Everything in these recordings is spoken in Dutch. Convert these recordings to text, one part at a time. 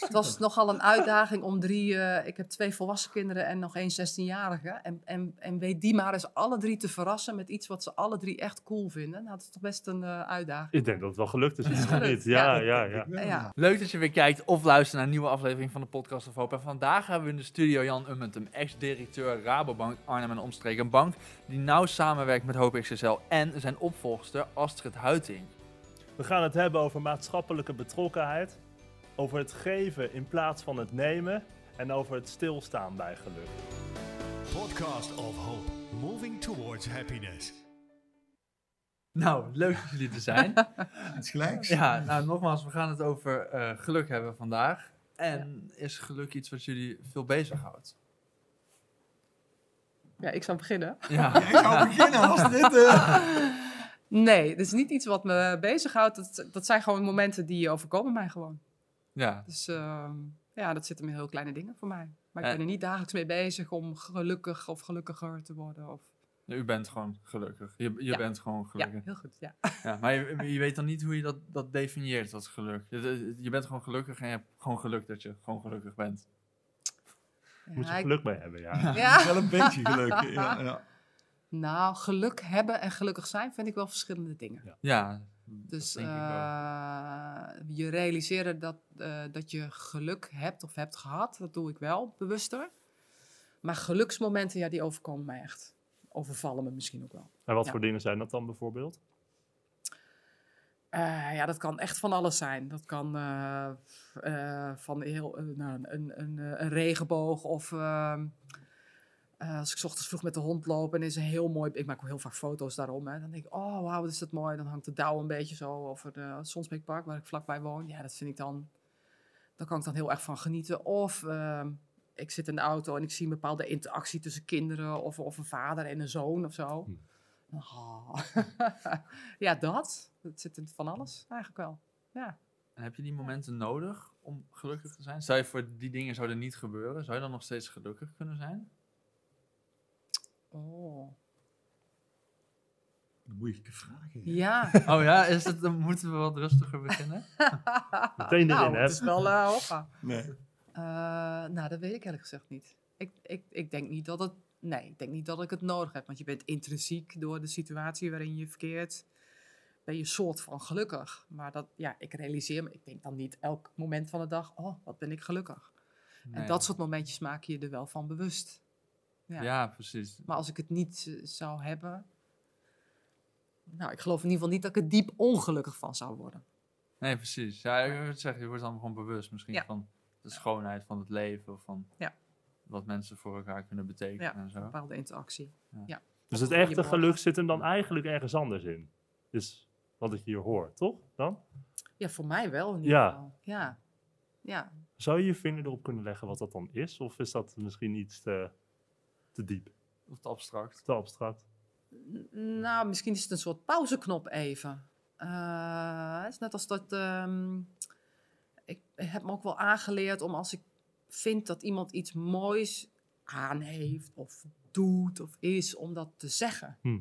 Het was nogal een uitdaging om drie... eh, ik heb twee volwassen kinderen en nog één 16-jarige. En, en, en weet die maar eens alle drie te verrassen met iets wat ze alle drie echt cool vinden. Nou, dat is toch best een eh, uitdaging. Ik denk dat het wel gelukt is. Het is gelukt? Ja, ja. ja, ja. Ja. Leuk dat je weer kijkt of luistert naar een nieuwe aflevering van de Podcast of Hope. En vandaag hebben we in de studio Jan Ummentem, ex-directeur Rabobank Arnhem en Omstreken. Een bank die nauw samenwerkt met Hope XSL en zijn opvolgster Astrid Huiting. We gaan het hebben over maatschappelijke betrokkenheid, over het geven in plaats van het nemen en over het stilstaan bij geluk. Podcast of Hope, moving towards happiness. Nou, leuk dat jullie er zijn. Iets gelijks. ja, nou nogmaals, we gaan het over eh, geluk hebben vandaag. En is geluk iets wat jullie veel bezighoudt? Ja, ik zou beginnen. Ja, Ja, ik zou beginnen als dit... eh, Nee, het is niet iets wat me bezighoudt. Dat, dat zijn gewoon momenten die overkomen mij gewoon. Ja. Dus ehm, ja, dat zit hem in heel kleine dingen voor mij. Maar ik Eh. ben er niet dagelijks mee bezig om gelukkig of gelukkiger te worden. Of... u bent gewoon gelukkig. Je, je Ja. bent gewoon Ja, gelukkig. heel goed. Ja. Ja, maar je, je weet dan niet hoe je dat, dat definieert, dat geluk. Je, je bent gewoon gelukkig en je hebt gewoon geluk dat je gewoon gelukkig bent. Moet je Ja, ik- geluk mee hebben, ja. Ja, Ja. wel een beetje geluk. Ja, ja. Nou, geluk hebben en gelukkig zijn vind ik wel verschillende dingen. Ja, Dus eh, je realiseren dat, eh, dat je geluk hebt of hebt gehad, dat doe ik wel bewuster. Maar geluksmomenten, ja, die overkomen mij echt. Overvallen me misschien ook wel. En wat Ja. voor dingen zijn dat dan bijvoorbeeld? Eh, ja, dat kan echt van alles zijn. Dat kan van heel, nou, een, een, een, een regenboog of eh, als ik 's ochtends vroeg met de hond loop en is een heel mooi... Ik maak ook heel vaak foto's daarom. Hè. Dan denk ik, oh wauw, wat is dat mooi. Dan hangt de dauw een beetje zo over de het Sonsbeekpark, waar ik vlakbij woon. Ja, dat vind ik dan... Daar kan ik dan heel erg van genieten. Of ehm, ik zit in de auto en ik zie een bepaalde interactie tussen kinderen... of, of een vader en een zoon of zo. Hm. Oh. ja, dat. Het zit in van alles eigenlijk wel. Ja. En heb je die momenten nodig om gelukkig te zijn? Stel je voor, die dingen zouden niet gebeuren. Zou je dan nog steeds gelukkig kunnen zijn? Oh. Een moeilijke vraag. hè. Ja. Oh ja, is het, dan moeten we wat rustiger beginnen? Meteen nou, erin, hè? het is wel eh hoppa. Nee. Eh, nou, dat weet ik eerlijk gezegd niet. Ik, ik, ik denk niet dat het... Nee, ik denk niet dat ik het nodig heb. Want je bent intrinsiek door de situatie waarin je verkeert... ben je soort van gelukkig. Maar dat, ja, ik realiseer me... Ik denk dan niet elk moment van de dag... Oh, wat ben ik gelukkig. En dat soort momentjes maak je er wel van bewust. Ja. Ja. precies. Maar als ik het niet eh, zou hebben... Nou, ik geloof in ieder geval niet dat ik er diep ongelukkig van zou worden. Nee, precies. Ja, ik wil het zeggen, je wordt dan gewoon bewust misschien Ja. van de schoonheid van het leven. Of van Ja. wat mensen voor elkaar kunnen betekenen Ja, en een zo. bepaalde interactie. Dus het echte geluk zit hem dan eigenlijk ergens anders in. Dus wat ik hier hoor, toch? Dan? Ja, voor mij wel in ieder Ja. geval. Ja. Ja. Zou je je vinger erop kunnen leggen wat dat dan is? Of is dat misschien iets te, te diep, Of te abstract. te abstract? Nou, misschien is het een soort pauzeknop even. Eh, het is net als dat. ehm, ik heb me ook wel aangeleerd om als ik vind dat iemand iets moois aan heeft, of doet, of is, om dat te zeggen. Hm.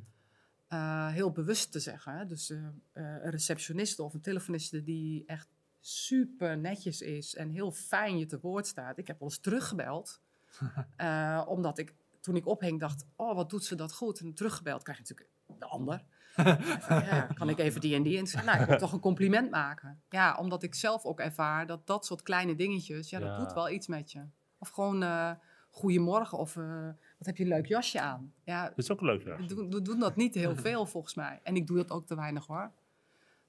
Eh, heel bewust te zeggen. Hè? Dus eh, eh, een receptioniste of een telefoniste die echt super netjes is en heel fijn je te woord staat. Ik heb wel eens teruggebeld, eh, omdat ik toen ik ophing dacht, oh wat doet ze dat goed. En teruggebeld krijg je natuurlijk de ander. Ja, kan ik even die en die? Zei, nou, ik wil toch een compliment maken. Ja, omdat ik zelf ook ervaar dat dat soort kleine dingetjes, ja, dat Ja. doet wel iets met je. Of gewoon, eh goedemorgen, of eh, wat heb je een leuk jasje aan? Ja, Dat is ook leuk, ja. we doen, we doen dat niet heel veel volgens mij. En ik doe dat ook te weinig hoor.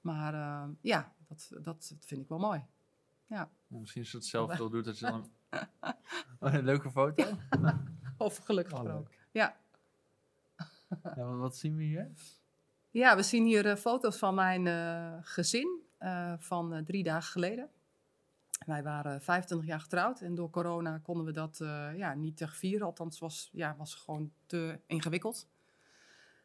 Maar eh, ja, dat, dat, vind ik wel mooi. Ja, misschien als je het zelf wil doet, dat je dan... Oh, een leuke foto. Over geluk Oh, gesproken. Ja. Ja, wat, wat zien we hier? ja, we zien hier eh, foto's van mijn eh, gezin eh, van drie dagen geleden. Wij waren 25 jaar getrouwd en door corona konden we dat eh, ja, niet te vieren. Althans, was, ja, was gewoon te ingewikkeld.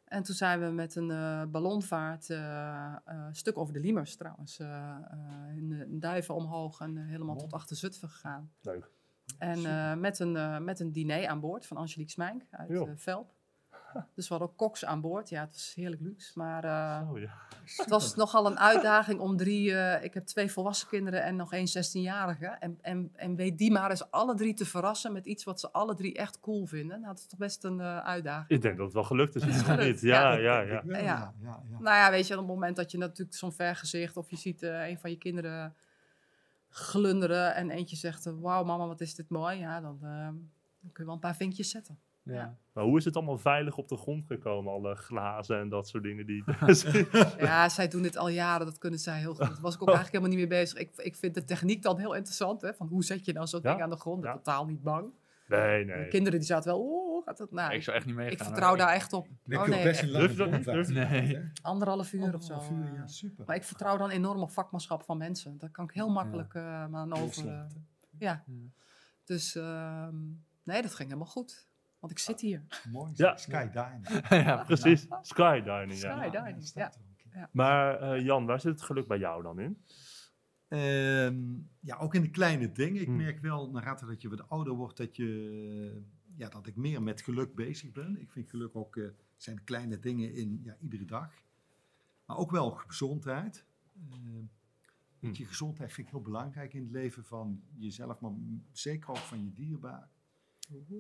En toen zijn we met een eh, ballonvaart, een stuk over de Liemers trouwens, eh, eh, in, de- in Duiven omhoog en helemaal tot achter Zutphen gegaan. Leuk. En eh, met, een, eh, met een diner aan boord van Angelique Smijnk uit eh, Velp. Dus we hadden ook koks aan boord. Ja, het was heerlijk luxe. Maar eh, Oh, ja. het was nogal een uitdaging om drie... eh, ik heb twee volwassen kinderen en nog één 16-jarige. En, en, en weet die maar eens alle drie te verrassen met iets wat ze alle drie echt cool vinden. Nou, dat is toch best een eh, uitdaging. Ik denk dat het wel gelukt is. Is gelukt, niet? Ja, ja. ja, ja. Ja. ja, ja, ja. Nou ja, weet je, op het moment dat je natuurlijk zo'n vergezicht... of je ziet een van je kinderen glunderen en eentje zegt... eh, Wauw, mama, wat is dit mooi. Ja, dan, eh, dan kun je wel een paar vinkjes zetten. Ja. Maar hoe is het allemaal veilig op de grond gekomen? Alle glazen en dat soort dingen die... Ja, zij doen dit al jaren, dat kunnen zij heel goed. Daar was ik ook eigenlijk helemaal niet mee bezig. Ik, ik vind de techniek dan heel interessant, hè, van hoe zet je nou zo'n Ja, ding aan de grond? Ja. Totaal niet bang. Nee, De nee. kinderen die zaten wel, oh, gaat dat nou? ik zou echt niet meegaan. ik vertrouw daar echt op. Dan Oh nee, best een lange dat niet? Nee. anderhalf uur of zo. Anderhalf uur, ja, eh. super. Maar ik vertrouw dan enorm op vakmanschap van mensen. Daar kan ik heel makkelijk eh me aan over. eh, Loslaten. ja. Ja. Dus ehm, nee, dat ging helemaal goed. Want ik zit hier. Mooi, Ja. skydiving. ja, Precies. Ja. Dat staat ja. in. Maar eh, Jan, waar zit het geluk bij jou dan in? Ehm, ja, ook in de kleine dingen. Ik Hmm. merk wel, naarmate dat je wat ouder wordt, dat, je, ja, dat ik meer met geluk bezig ben. Ik vind geluk ook, eh, zijn kleine dingen in ja, iedere dag. Maar ook wel gezondheid. Ehm, weet je, gezondheid vind ik heel belangrijk in het leven van jezelf, maar zeker ook van je dierbaren.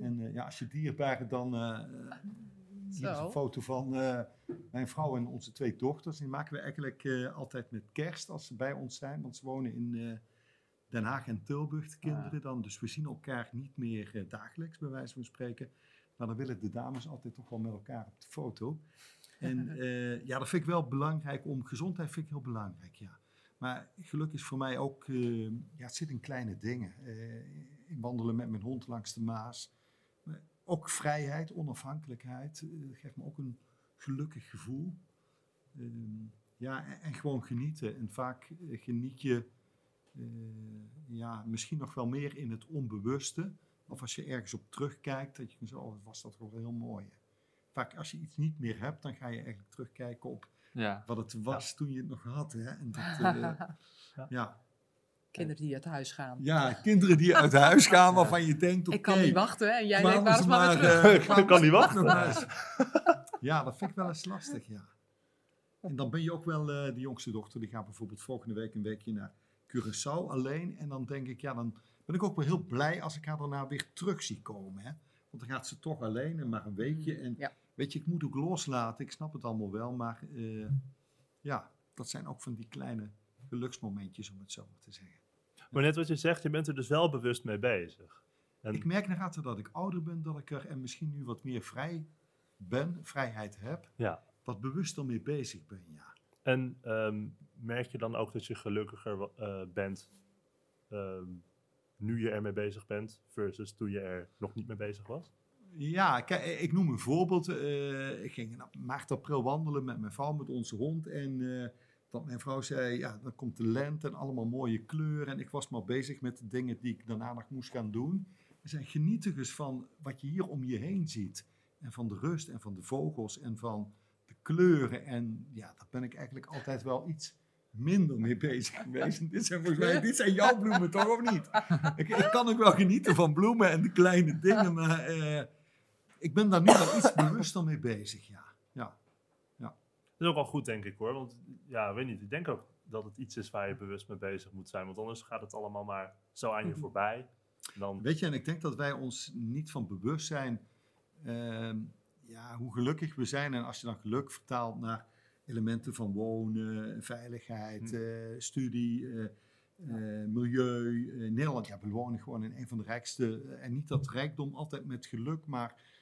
En eh, ja, als je dierbaren dan... hier is een foto van eh, mijn vrouw en onze twee dochters. Die maken we eigenlijk eh, altijd met kerst als ze bij ons zijn. Want ze wonen in eh, Den Haag en Tilburg, de kinderen dan. Dus we zien elkaar niet meer dagelijks, bij wijze van spreken. Maar dan willen de dames altijd toch wel met elkaar op de foto. En ja, dat vind ik wel belangrijk. Om gezondheid vind ik heel belangrijk, ja. Maar geluk is voor mij ook, ja, het zit in kleine dingen. Ik wandelen met mijn hond langs de Maas. Ook vrijheid, onafhankelijkheid, eh, geeft me ook een gelukkig gevoel. Ehm, ja, en, en gewoon genieten. En vaak eh, geniet je eh, ja, misschien nog wel meer in het onbewuste. Of als je ergens op terugkijkt, dat je zeggen, oh, was dat wel heel mooi. Vaak als je iets niet meer hebt, dan ga je eigenlijk terugkijken op Ja. wat het was toen je het nog had. Hè? En dat, eh, ja. Kinderen die uit huis gaan. ja, kinderen die uit huis gaan waarvan je denkt, oké. Ik kan niet wachten, hè? En jij denkt, waar is ze maar weer maar, terug? eh, Ik kan niet wachten. Ja, dat vind ik wel eens lastig, ja. En dan ben je ook wel, eh de jongste dochter, die gaat bijvoorbeeld volgende week een weekje naar Curaçao alleen. En dan denk ik, ja, dan ben ik ook wel heel blij als ik haar daarna weer terug zie komen. Hè? Want dan gaat ze toch alleen en maar een weekje. En Ja. weet je, ik moet ook loslaten, ik snap het allemaal wel. Maar eh, ja, dat zijn ook van die kleine geluksmomentjes, om het zo maar te zeggen. Maar net wat je zegt, je bent er dus wel bewust mee bezig. En Ik merk naarmate dat ik ouder ben, dat ik er en misschien nu wat meer vrij ben, vrijheid heb, Ja. wat bewuster mee bezig ben, ja. En ehm, merk je dan ook dat je gelukkiger eh, bent ehm, nu je ermee bezig bent, versus toen je er nog niet mee bezig was? Ja, kijk, ik noem een voorbeeld. Eh, ik ging in maart, april wandelen met mijn vrouw, met onze hond. En eh, dat mijn vrouw zei, ja, dan komt de lente en allemaal mooie kleuren. En ik was maar bezig met de dingen die ik daarna nog moest gaan doen. We zijn genietigers van wat je hier om je heen ziet. En van de rust en van de vogels en van de kleuren. En ja, daar ben ik eigenlijk altijd wel iets minder mee bezig geweest. Dit zijn volgens mij, dit zijn jouw bloemen toch, of niet? Ik, ik kan ook wel genieten van bloemen en de kleine dingen, maar eh, ik ben daar nu wel iets bewuster mee bezig, ja. ja. Dat is ook wel goed, denk ik hoor. Want ja, weet niet, ik denk ook dat het iets is waar je bewust mee bezig moet zijn. Want anders gaat het allemaal maar zo aan je Mhm. voorbij. Dan, Weet je, en ik denk dat wij ons niet van bewust zijn ehm, ja, hoe gelukkig we zijn. En als je dan geluk vertaalt naar elementen van wonen, veiligheid, Hm. eh, studie, eh, milieu. Nederland, ja, we wonen gewoon in een van de rijkste. en niet dat rijkdom altijd met geluk, maar.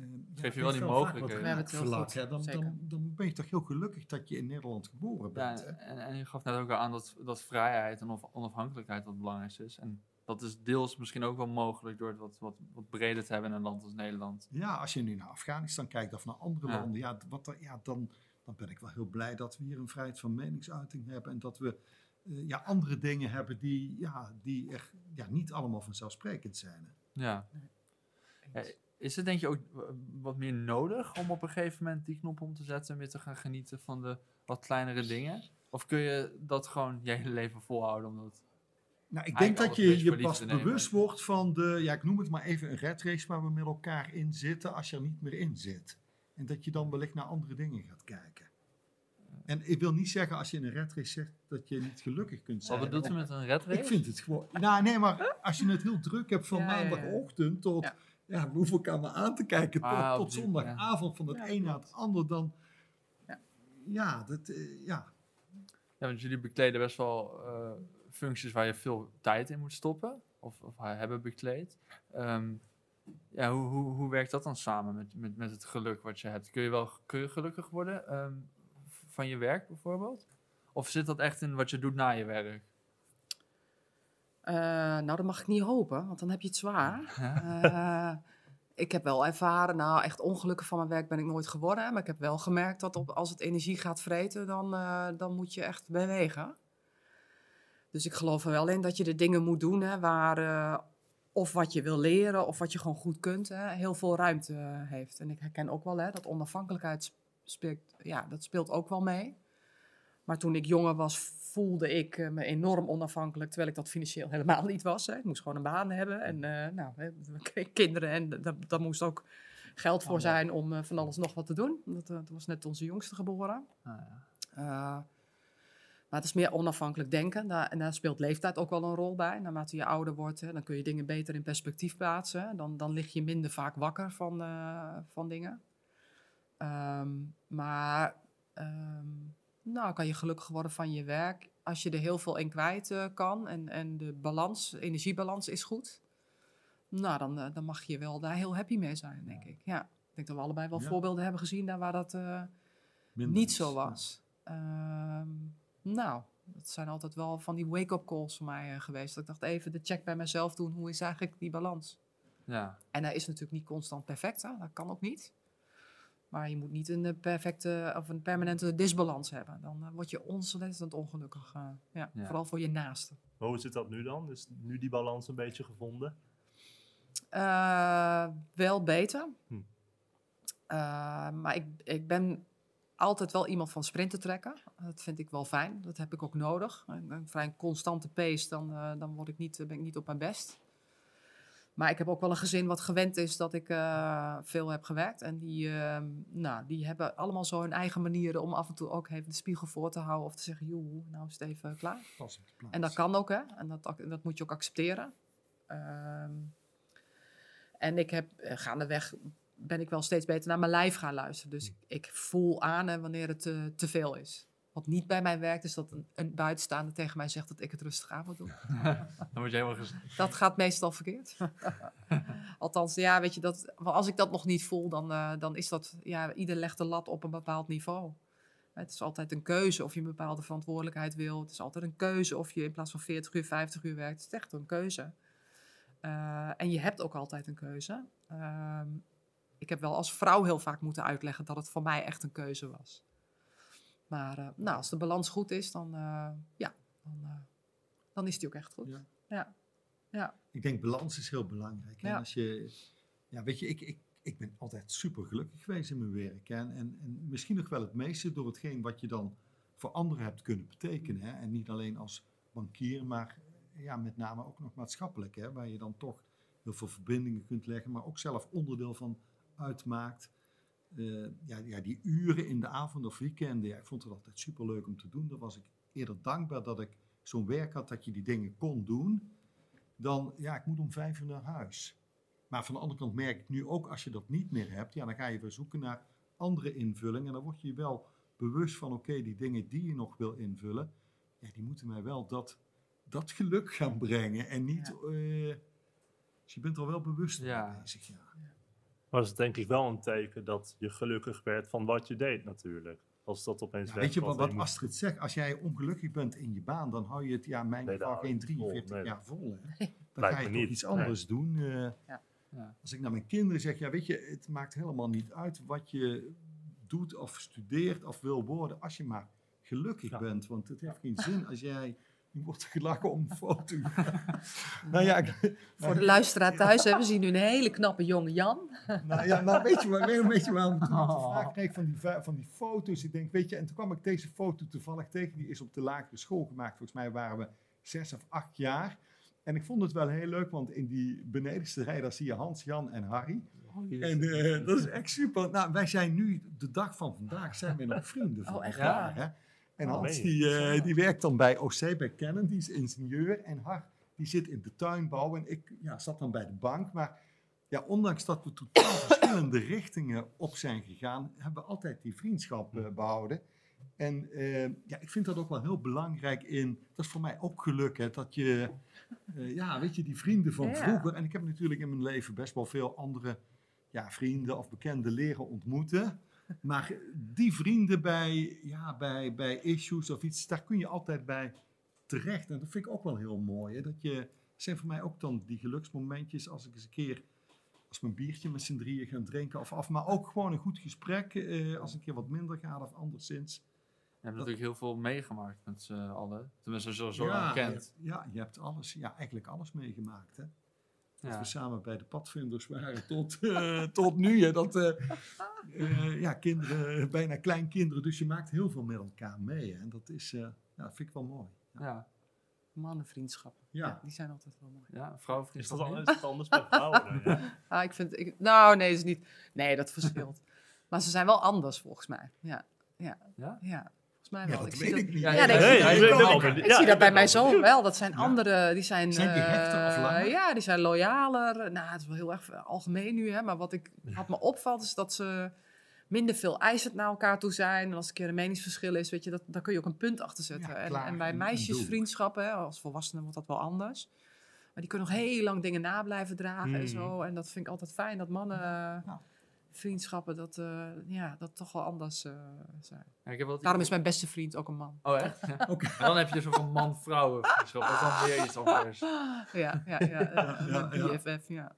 Eh, ja, geeft je het wel is die mogelijkheden. goed. Dan, dan, dan ben je toch heel gelukkig dat je in Nederland geboren Ja, bent. hè. en, en je gaf net ook al aan dat, dat vrijheid en of- onafhankelijkheid wat belangrijk is. En dat is deels misschien ook wel mogelijk door het wat, wat, wat breder te hebben in een land als Nederland. Ja, als je nu naar Afghanistan kijkt of naar andere Ja. landen, ja, wat er, ja, dan, dan ben ik wel heel blij dat we hier een vrijheid van meningsuiting hebben en dat we eh, ja, andere dingen hebben die, ja, die er ja, niet allemaal vanzelfsprekend zijn. Ja. Ja, Is het denk je ook wat meer nodig om op een gegeven moment die knop om te zetten en weer te gaan genieten van de wat kleinere dingen? Of kun je dat gewoon je hele leven volhouden? Omdat... Nou, ik denk dat je je pas bewust wordt van de, ja, ik noem het maar even een red race waar we met elkaar in zitten als je er niet meer in zit. En dat je dan wellicht naar andere dingen gaat kijken. En ik wil niet zeggen als je in een red race zegt dat je niet gelukkig kunt zijn. Wat bedoelt u met een red race? Ik vind het gewoon. Nou, nee, maar als je het heel druk hebt van ja. maandagochtend tot. Ja. Ja. We hoeven elkaar maar aan te kijken. Tot, Ah, op tot die- zondagavond van het Ja, een naar het ander. Dan. Ja. Ja, dat. eh, ja. Ja, want jullie bekleden best wel eh, functies waar je veel tijd in moet stoppen. Of, of hebben bekleed. Ehm, ja, hoe, hoe, hoe werkt dat dan samen met, met, met het geluk wat je hebt? Kun je wel kun je gelukkig worden ehm, van je werk bijvoorbeeld? Of zit dat echt in wat je doet na je werk? Eh, nou, dat mag ik niet hopen, want dan heb je het zwaar. Eh, ik heb wel ervaren, nou echt ongelukkig van mijn werk ben ik nooit geworden. Maar ik heb wel gemerkt dat op, als het energie gaat vreten, dan, eh, dan moet je echt bewegen. Dus ik geloof er wel in dat je de dingen moet doen hè, waar, of wat je wil leren, of wat je gewoon goed kunt, hè, heel veel ruimte heeft. En ik herken ook wel hè, dat onafhankelijkheid sp- speelt, ja, dat speelt ook wel mee. Maar toen ik jonger was, voelde ik eh, me enorm onafhankelijk, terwijl ik dat financieel helemaal niet was. Hè. Ik moest gewoon een baan hebben en eh, nou, hè, we kregen kinderen en da- daar moest ook geld voor zijn om eh, van alles nog wat te doen. Dat, toen was net onze jongste geboren. Ah, ja. Uh, maar het is meer onafhankelijk denken. Daar, en daar speelt leeftijd ook wel een rol bij. Naarmate je ouder wordt, hè, dan kun je dingen beter in perspectief plaatsen. Dan, dan lig je minder vaak wakker van, uh, van dingen. Um, maar um, nou, kan je gelukkig worden van je werk. Als je er heel veel in kwijt uh, kan en, en de balans, energiebalans is goed. Nou, dan, uh, dan mag je wel daar heel happy mee zijn, denk ik. Ja, ik denk dat we allebei wel ja. voorbeelden hebben gezien daar waar dat uh, niet zo was. Ja. Um, nou, dat zijn altijd wel van die wake-up calls voor mij geweest. Dat ik dacht even de check bij mezelf doen. Hoe is eigenlijk die balans? Ja. En hij is natuurlijk niet constant perfect. Hè? Dat kan ook niet. Maar je moet niet een eh, perfecte of een permanente disbalans hebben. Dan uh, word je ontzettend ongelukkig. Uh, ja, ja, Vooral voor je naaste. Hoe zit dat nu dan? Is nu die balans een beetje gevonden? Uh, wel beter. Hm. maar ik, ik ben altijd wel iemand van sprinten trekken. Dat vind ik wel fijn. Dat heb ik ook nodig. Een vrij constante pace, dan, uh, dan word ik niet, ben ik niet op mijn best. Maar ik heb ook wel een gezin wat gewend is dat ik uh, veel heb gewerkt. En die, uh, nou, die hebben allemaal zo hun eigen manieren om af en toe ook even de spiegel voor te houden. Of te zeggen, joh, nou is het even klaar. En dat kan ook, hè. En dat, dat moet je ook accepteren. Um, en ik heb uh, gaandeweg ben ik wel steeds beter naar mijn lijf gaan luisteren. Dus ik, ik voel aan hè, wanneer het te, te veel is. Wat niet bij mij werkt, is dat een, een, buitenstaande tegen mij zegt dat ik het rustig aan moet doen. Dan word je helemaal Dat gaat meestal verkeerd. Althans, ja, weet je, dat, als ik dat nog niet voel, dan, uh, dan is dat, ja, ieder legt de lat op een bepaald niveau. Het is altijd een keuze of je een bepaalde verantwoordelijkheid wil. Het is altijd een keuze of je in plaats van 40 uur, 50 uur werkt. Het is echt een keuze. Uh, en je hebt ook altijd een keuze. Uh, ik heb wel als vrouw heel vaak moeten uitleggen dat het voor mij echt een keuze was. Maar uh, nou, als de balans goed is, dan, uh, ja, dan, uh, dan is die ook echt goed. Ja. ja. ja. Ik denk balans is heel belangrijk. Ja. En als je, ja, weet je, ik, ik, ik ben altijd super gelukkig geweest in mijn werk. En, en, en misschien nog wel het meeste door hetgeen wat je dan voor anderen hebt kunnen betekenen. Hè? En niet alleen als bankier, maar ja, met name ook nog maatschappelijk. Hè? Waar je dan toch heel veel verbindingen kunt leggen, maar ook zelf onderdeel van uitmaakt. Uh, ja, ja, die uren in de avond of weekenden, ja, ik vond het altijd super leuk om te doen. Dan was ik eerder dankbaar dat ik zo'n werk had dat je die dingen kon doen. Dan, ja, ik moet om vijf uur naar huis. Maar van de andere kant merk ik nu ook, als je dat niet meer hebt, ja, dan ga je weer zoeken naar andere invulling. En dan word je wel bewust van, oké, okay, die dingen die je nog wil invullen, ja, die moeten mij wel dat, dat geluk gaan brengen. En niet, ja. uh, dus je bent er wel bewust ja. bezig, ja. Was het denk ik wel een teken dat je gelukkig werd van wat je deed natuurlijk. Als dat opeens ja, Weet je wat, wat Astrid zegt? Als jij ongelukkig bent in je baan, dan hou je het, ja, mijn nee, geval geen 43 vol, nee. jaar vol. Hè? Dan Lijkt ga je toch niet, iets anders nee. doen. Uh, ja. Ja. Als ik naar mijn kinderen zeg, ja weet je, het maakt helemaal niet uit wat je doet of studeert of wil worden, als je maar gelukkig Ja. bent. Want het heeft geen zin als jij, je wordt gelachen om een foto. nou ja, ik- Voor de luisteraar thuis, hè, we zien nu een hele knappe jonge Jan. Nou ja, nou weet je, waar- weet, weet je waarom toen ik de vraag kreeg van die, va- van die foto's? Ik denk, weet je, en toen kwam ik deze foto toevallig tegen. Die is op de lagere school gemaakt. Volgens mij waren we zes of acht jaar. En ik vond het wel heel leuk, want in die benedenste rij, daar zie je Hans, Jan en Harry. Oh, En eh, dat is echt super. Nou, wij zijn nu, de dag van vandaag, zijn we nog vrienden van Oh, echt elkaar, waar? Hè? En Oh, Hans, die, eh, die werkt dan bij OC, bij Canon, die is ingenieur. En Har, die zit in de tuinbouw. En ik ja, zat dan bij de bank. Maar ja, ondanks dat we totaal verschillende richtingen op zijn gegaan, hebben we altijd die vriendschap eh, behouden. En eh, ja, ik vind dat ook wel heel belangrijk in, dat is voor mij ook geluk, hè, dat je, ja, weet je, die vrienden van Ja. vroeger. En ik heb natuurlijk in mijn leven best wel veel andere ja, vrienden of bekenden leren ontmoeten. Maar die vrienden bij, ja, bij, bij issues of iets, daar kun je altijd bij terecht. En dat vind ik ook wel heel mooi. Hè? Dat je, zijn voor mij ook dan die geluksmomentjes als ik eens een keer, als we een biertje met z'n drieën gaan drinken of af. Maar ook gewoon een goed gesprek, eh, als een keer wat minder gaat of anderszins. Je hebt natuurlijk heel veel meegemaakt met z'n allen. Tenminste, zo, zo ja, je- ja, je hebt alles, ja, eigenlijk alles meegemaakt. Hè? Dat Ja. we samen bij de padvinders waren tot, eh, tot nu. Hè, dat, eh, eh, ja, kinderen, bijna kleinkinderen. Dus je maakt heel veel met elkaar mee. Hè, en dat is, eh, ja, vind ik wel mooi. Ja, Mannenvriendschappen. Ja. Ja. die zijn altijd wel mooi. ja Is dat, vrouwenvriendschap al, niet? is dat anders bij vrouwen? dan, ja? Ah, ik vind, ik, nou, nee, is niet. Nee, dat verschilt. maar ze zijn wel anders volgens mij. Ja, ja, Ja? ja. Volgens mij Ja, wel. dat ik weet zie ik dat, niet. Ja, Ja, ja, nee, Nee, ik dat- ik zie Ja, bij mijn wel zoon wel. Dat zijn Ja. andere, die zijn... Zijn die hechter of eh, langer? Ja, die zijn loyaler. Nou, het is wel heel erg algemeen nu, hè. Maar wat, ik, wat me opvalt is dat ze minder veel eisend naar elkaar toe zijn. En als er een keer een meningsverschil is, weet je, dat, daar kun je ook een punt achter zetten. Ja, en, klaar en bij en- en meisjesvriendschappen, hè, als volwassenen wordt dat wel anders. Maar die kunnen nog heel lang dingen na blijven dragen en Mhm. zo. En dat vind ik altijd fijn, dat mannen... Vriendschappen, dat, eh, ja, dat toch wel anders eh, zijn. Ja, ik heb wel Daarom is mijn beste vriend ook een man. Oh, echt? Ja. En dan heb je dus ook een man-vrouwen vriendschap. Dat is dan weer iets anders. Ja, ja, ja. ja, ja. BFF, ja.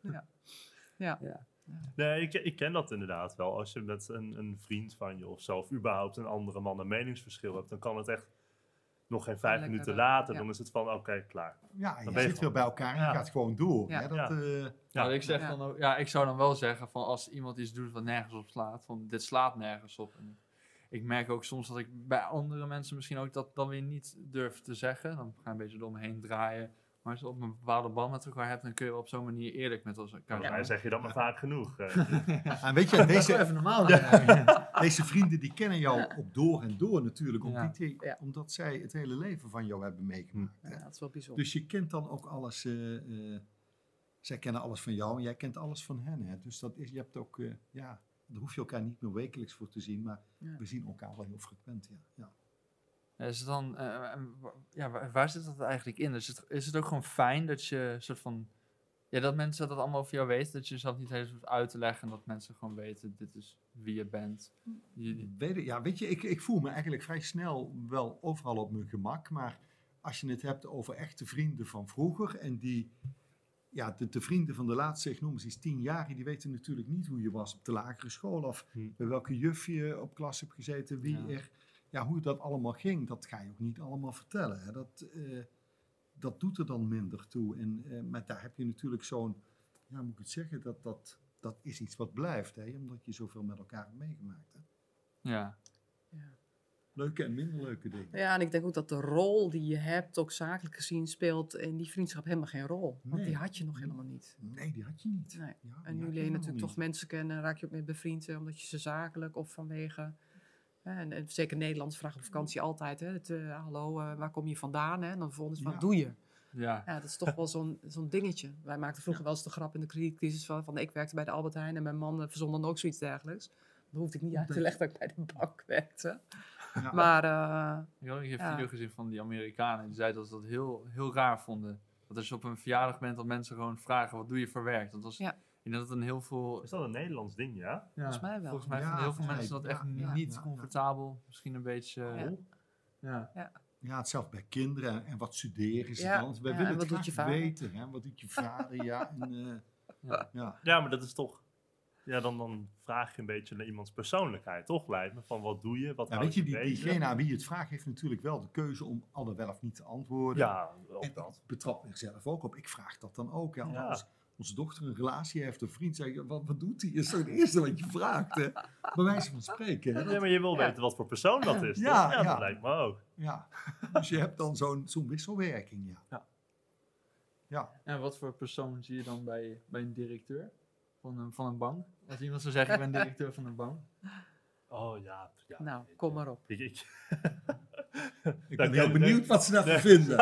ja. ja. Nee, ik, ik ken dat inderdaad wel. Als je met een, een vriend van je of zo, of überhaupt een andere man een meningsverschil hebt, dan kan het echt nog geen vijf Lekker, minuten eh, later. ja. Dan is het van, oké, klaar. Ja, je Dan ben je zit weer bij elkaar en Ja. je gaat gewoon door. Ja. Hè, dat, Ja. eh, Ja. Ja, ik, zeg Ja. dan ook, ja, ik zou dan wel zeggen van als iemand iets doet wat nergens op slaat, van dit slaat nergens op. En ik merk ook soms dat ik bij andere mensen misschien ook dat dan weer niet durf te zeggen. Dan ga ik een beetje door me heen draaien. Maar als je op een bepaalde band met elkaar hebt, dan kun je wel op zo'n manier eerlijk met elkaar zijn. zeg je dat maar vaak genoeg. eh. en weet je, deze, even normaal. deze vrienden die kennen jou op door en door natuurlijk. Ja. Omdat, die- Ja. omdat zij het hele leven van jou hebben meegemaakt. Ja, dat is wel bijzonder. Dus je kent dan ook alles. eh, eh, zij kennen alles van jou en jij kent alles van hen. Hè? Dus dat is, je hebt ook, eh, ja, daar hoef je elkaar niet meer wekelijks voor te zien, maar Ja. we zien elkaar wel heel frequent. Ja. Het dan, eh, wa- ja, waar, waar zit dat eigenlijk in? Is het, is het ook gewoon fijn dat je soort van, ja, dat mensen dat allemaal over jou weten, dat je jezelf niet helemaal hoeft uit te leggen en dat mensen gewoon weten, dit is wie je bent. Je- Weet, je- ja, weet je, ik, ik voel me eigenlijk vrij snel wel overal op mijn gemak, maar als je het hebt over echte vrienden van vroeger en die, ja, de, de vrienden van de laatste, ik noem eens iets tien jaar, die weten natuurlijk niet hoe je was op de lagere school of Hm. bij welke juf je op klas hebt gezeten, wie Ja. er, ja, hoe dat allemaal ging, dat ga je ook niet allemaal vertellen. Hè. Dat, eh, dat doet er dan minder toe. En, eh, maar daar heb je natuurlijk zo'n, ja, moet ik het zeggen, dat, dat, dat is iets wat blijft, hè, omdat je zoveel met elkaar hebt meegemaakt. Hè. ja. Ja. Leuke en minder leuke dingen. Ja, en ik denk ook dat de rol die je hebt, ook zakelijk gezien, speelt in die vriendschap helemaal geen rol. Want Nee. die had je nog helemaal niet. Nee, die had je niet. Nee. Ja, En nu leer je natuurlijk toch niet. mensen kennen, raak je ook mee bevriend, eh, omdat je ze zakelijk of vanwege. En, en zeker Nederlands vragen op vakantie altijd. Hè, het, eh, hallo, eh, waar kom je vandaan? Hè? En dan vervolgens, wat Ja. doe je? Ja. Ja, dat is toch wel zo'n zo'n dingetje. Wij maakten vroeger wel eens de grap in de kredietcrisis van, van ik werkte bij de Albert Heijn en mijn man eh, verzon dan ook zoiets dergelijks. Dan hoefde ik niet uit te leggen dat ik bij de bank werkte. Ja. Maar eh, Ik ook een keer een Ja. video gezien van die Amerikanen. Die zeiden dat ze dat heel, heel raar vonden. Dat als je op een verjaardag bent, dat mensen gewoon vragen, wat doe je voor werk? Dat was, Ja. Ik denk dat het een heel veel... Is dat een Nederlands ding, ja? Ja, Volgens mij wel. Volgens mij Ja, vinden heel veel mensen dat echt niet ja, ja. comfortabel. Misschien een beetje... Ja. ja. Ja, hetzelfde bij kinderen. En wat studeren ze Ja, dan? Wij ja, willen en het je graag vader? weten. Hè? Wat doet je vader? Ja, en, eh, Ja. ja. Ja, maar dat is toch... Ja, dan, dan vraag je een beetje naar iemands persoonlijkheid, toch? Lijkt me van, wat doe je? Wat Ja, weet je, die, diegene aan wie je het vraagt heeft natuurlijk wel de keuze om alle wel of niet te antwoorden. Ja, ook en dat. ik betrap mezelf ook op. Ik vraag dat dan ook. Hè? Ja. Onze dochter een relatie heeft, een vriend, zeg ik, wat, wat doet hij? Is zo het eerste wat je vraagt. Hè? Bij wijze van spreken. Hè? Dat- Ja, maar je wil Ja. weten wat voor persoon dat is, Ja, toch? Ja, ja. dat lijkt me ook. Ja, dus je hebt dan zo'n zo'n wisselwerking, ja. Ja, En wat voor persoon zie je dan bij, bij een directeur van een, van een bank? Als iemand zou zeggen, ik ben directeur van een bank. Oh ja. ja Nou, kom maar op. Ik, ik, ben heel benieuwd wat ze daarvan vinden.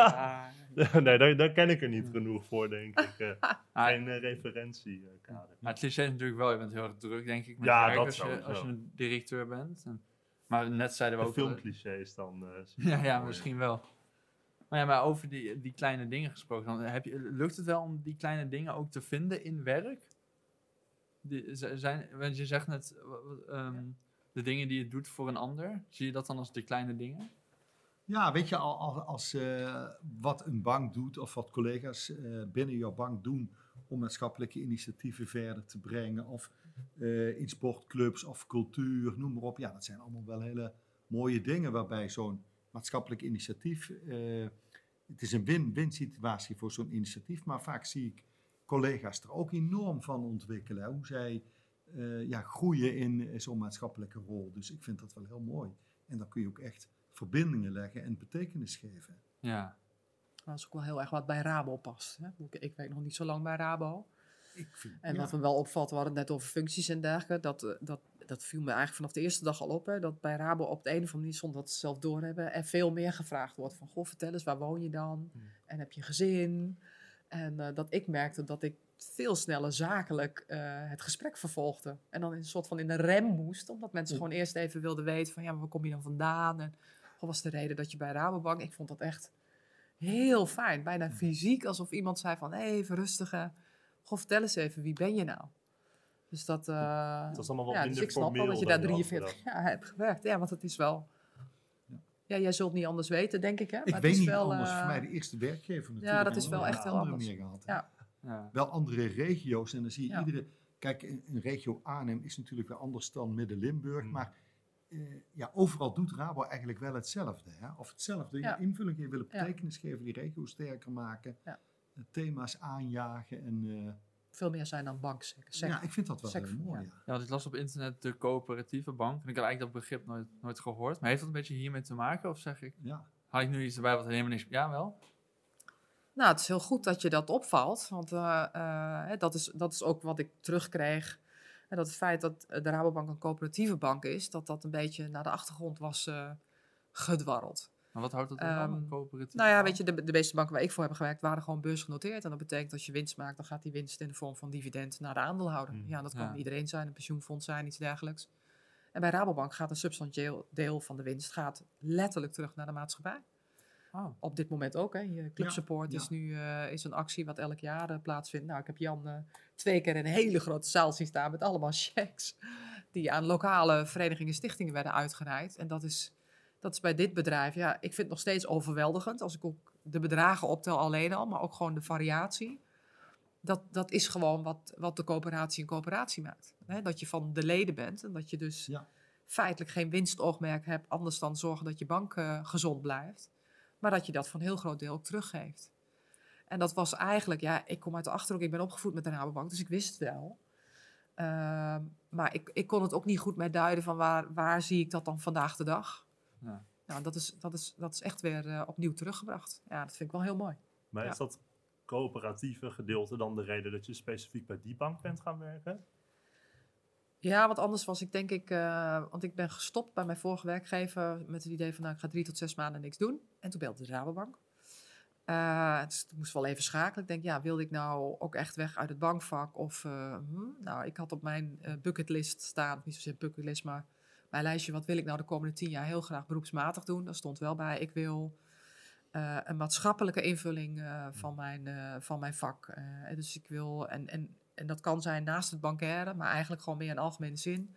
Nee, daar, daar ken ik er niet genoeg voor, denk ik. Eh, Ah, geen uh, referentiekader. Maar het cliché is natuurlijk wel, je bent heel erg druk, denk ik, met Ja, werk dat als, je, als je een directeur bent. En, maar net zeiden we De ook... al- filmclichés dan. eh, Ja, ja, misschien wel. Maar ja, maar over die, die kleine dingen gesproken, dan heb je, lukt het wel om die kleine dingen ook te vinden in werk? Die, zijn, want je zegt net, ehm, de dingen die je doet voor een ander, zie je dat dan als de kleine dingen? Ja, weet je, al- al- als, eh, wat een bank doet of wat collega's eh, binnen jouw bank doen om maatschappelijke initiatieven verder te brengen of eh, in sportclubs of cultuur, noem maar op. Ja, dat zijn allemaal wel hele mooie dingen waarbij zo'n maatschappelijk initiatief, het is een win-win situatie voor zo'n initiatief, maar vaak zie ik collega's er ook enorm van ontwikkelen, hoe zij ja, groeien in zo'n maatschappelijke rol. Dus ik vind dat wel heel mooi. En dan kun je ook echt verbindingen leggen en betekenis geven. Ja. Dat is ook wel heel erg wat bij Rabo past. Hè? Ik, ik werk nog niet zo lang bij Rabo. Ik vind, En ja, wat me wel opvalt, we hadden het net over functies en dergelijke. Dat, eh, dat, dat viel me eigenlijk vanaf de eerste dag al op. Hè, dat bij Rabo op de een of andere manier, zonder dat ze zelf doorhebben, er veel meer gevraagd wordt. Van, goh, vertel eens, waar woon je dan? Hmm. En heb je gezin? En eh, dat ik merkte dat ik veel sneller zakelijk eh, het gesprek vervolgde. En dan in een soort van in een rem moest. Omdat mensen gewoon eerst even wilden weten van, ja, maar waar kom je dan vandaan? En wat was de reden dat je bij Rabobank... Ik vond dat echt heel fijn. Bijna fysiek, alsof iemand zei van, hé, even rustig. eh, Goh, vertel eens even, wie ben je nou? Dus dat... eh, Het was allemaal wat ja, dus minder ik snap wel dat je daar je had 43 jaar hebt gewerkt. Ja, want het is wel... Ja, jij zult niet anders weten, denk ik, hè? Maar ik het weet is niet wel, anders. eh, Voor mij de eerste werkgever natuurlijk. dat is wel echt heel andere anders. meer gehad. Ja. ja. Wel andere regio's. En dan zie je Ja. iedere... Kijk, een, een regio Arnhem is natuurlijk weer anders dan Midden-Limburg. Hmm. Maar eh, ja, overal doet Rabo eigenlijk wel hetzelfde. Hè? Of hetzelfde. Ja. Invulling geven, willen Ja. betekenis geven, die regio sterker maken. Ja. eh, Thema's aanjagen. En, eh, veel meer zijn dan banksec. ja, ik vind dat wel heel mooi. ja. Ja. Ja, want ik las op internet de coöperatieve bank. En ik had eigenlijk dat begrip nooit, nooit gehoord. Maar heeft dat een beetje hiermee te maken? Of zeg ik, Ja. haal ik nu iets erbij wat helemaal niks... Ja, wel? Nou, het is heel goed dat je dat opvalt. Want eh, eh, hè, dat, is, dat is ook wat ik terugkreeg. En dat het feit dat eh, de Rabobank een coöperatieve bank is, dat dat een beetje naar de achtergrond was eh, gedwarreld. Maar wat houdt dat dan? Ehm, een coöperatieve Nou ja, bank? weet je, de, de meeste banken waar ik voor heb gewerkt waren gewoon beursgenoteerd. En dat betekent dat je winst maakt, dan gaat die winst in de vorm van dividend naar de aandeelhouder. Mm, Ja, dat kan ja. iedereen zijn, een pensioenfonds zijn, iets dergelijks. En bij Rabobank gaat een substantieel deel van de winst gaat letterlijk terug naar de maatschappij. Oh. Op dit moment ook. Hè. Je Club Ja, Support ja. is nu eh, is een actie wat elk jaar eh, plaatsvindt. Nou, ik heb Jan eh, twee keer in een hele grote zaal zien staan met allemaal checks. Die aan lokale verenigingen en stichtingen werden uitgereikt. En dat is, dat is bij dit bedrijf, ja, ik vind het nog steeds overweldigend. Als ik ook de bedragen optel alleen al, maar ook gewoon de variatie. Dat, dat is gewoon wat, wat de coöperatie een coöperatie maakt. Hè? Dat je van de leden bent en dat je dus Ja. feitelijk geen winstoogmerk hebt. Anders dan zorgen dat je bank gezond blijft. Maar dat je dat een heel groot deel ook teruggeeft. En dat was eigenlijk, ja, ik kom uit de Achterhoek, ik ben opgevoed met de Rabobank, dus ik wist het wel. Ehm, maar ik, ik kon het ook niet goed meer duiden van waar, waar zie ik dat dan vandaag de dag. Ja. Nou, dat is, dat is, dat is echt weer eh, opnieuw teruggebracht. Ja, dat vind ik wel heel mooi. Maar Ja. is dat coöperatieve gedeelte dan de reden dat je specifiek bij die bank bent gaan werken? Ja, want anders was ik denk ik, eh, want ik ben gestopt bij mijn vorige werkgever met het idee van nou, ik ga drie tot zes maanden niks doen. En toen belde de Rabobank. Eh, dus ik moest wel even schakelen. Ik denk, ja, wilde ik nou ook echt weg uit het bankvak? Of, eh, hm, nou, ik had op mijn eh, bucketlist staan, niet zozeer bucketlist, maar mijn lijstje, wat wil ik nou de komende tien jaar heel graag beroepsmatig doen? Daar stond wel bij, ik wil een maatschappelijke invulling van, mijn, van mijn vak. Dus ik wil, en, en, en dat kan zijn naast het bankaire, maar eigenlijk gewoon meer in algemene zin.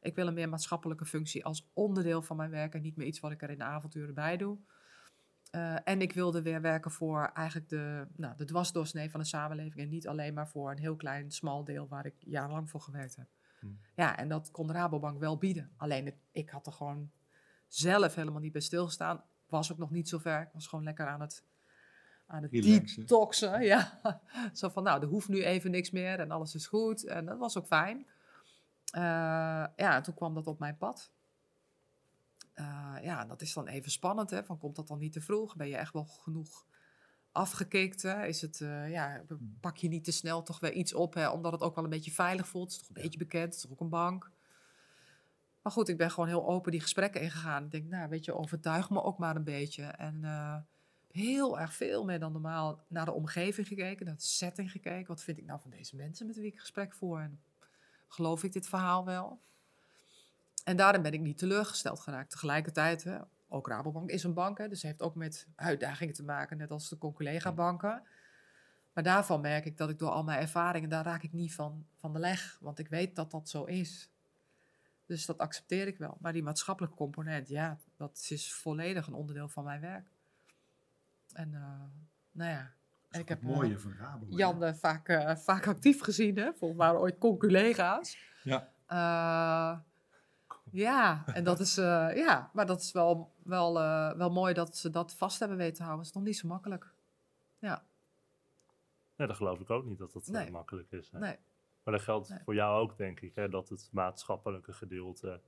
Ik wil een meer maatschappelijke functie als onderdeel van mijn werk en niet meer iets wat ik er in de avonturen bij doe. Eh, en ik wilde weer werken voor eigenlijk de, nou, de dwarsdoorsnee van de samenleving. En niet alleen maar voor een heel klein, smal deel waar ik jarenlang voor gewerkt heb. Hmm. Ja, en dat kon de Rabobank wel bieden. Alleen het- ik had er gewoon zelf helemaal niet bij stilgestaan. Was ook nog niet zo ver. Ik was gewoon lekker aan het, aan het Relaxen. detoxen. Ja. Zo van, nou, er hoeft nu even niks meer en alles is goed. En dat was ook fijn. Eh, ja, en toen kwam dat op mijn pad. Eh, ja, dat is dan even spannend, hè? Van komt dat dan niet te vroeg? Ben je echt wel genoeg afgekikt? Hè? Is het, eh, ja, pak je niet te snel toch weer iets op, hè? omdat het ook wel een beetje veilig voelt. Het is toch een beetje bekend, het is toch ook een bank. Maar goed, ik ben gewoon heel open die gesprekken ingegaan. Ik denk, nou, weet je, overtuig me ook maar een beetje. En heel erg veel meer dan normaal naar de omgeving gekeken, naar de setting gekeken. Wat vind ik nou van deze mensen met wie ik gesprek voer? En geloof ik dit verhaal wel? En daarin ben ik niet teleurgesteld geraakt. Tegelijkertijd, hè, ook Rabobank is een bank, hè, dus heeft ook met uitdagingen te maken, net als de collega-banken. Maar daarvan merk ik dat ik door al mijn ervaringen, daar raak ik niet van, van de leg. Want ik weet dat dat zo is. Dus dat accepteer ik wel. Maar die maatschappelijke component, ja, dat is volledig een onderdeel van mijn werk. En eh, nou ja, is ik heb mooie eh, van Rabo. hè? Jan eh, vaak, eh, vaak actief gezien, hè? Volgens mij waren ooit conculega's. Ja. Eh, ja, en dat is, eh, ja, maar dat is wel, wel, eh, wel mooi dat ze dat vast hebben weten te houden. Het is nog niet zo makkelijk. Ja, Nee, dat geloof ik ook niet dat dat makkelijk is. hè. nee. Maar dat geldt Nee. voor jou ook, denk ik, hè, dat het maatschappelijke gedeelte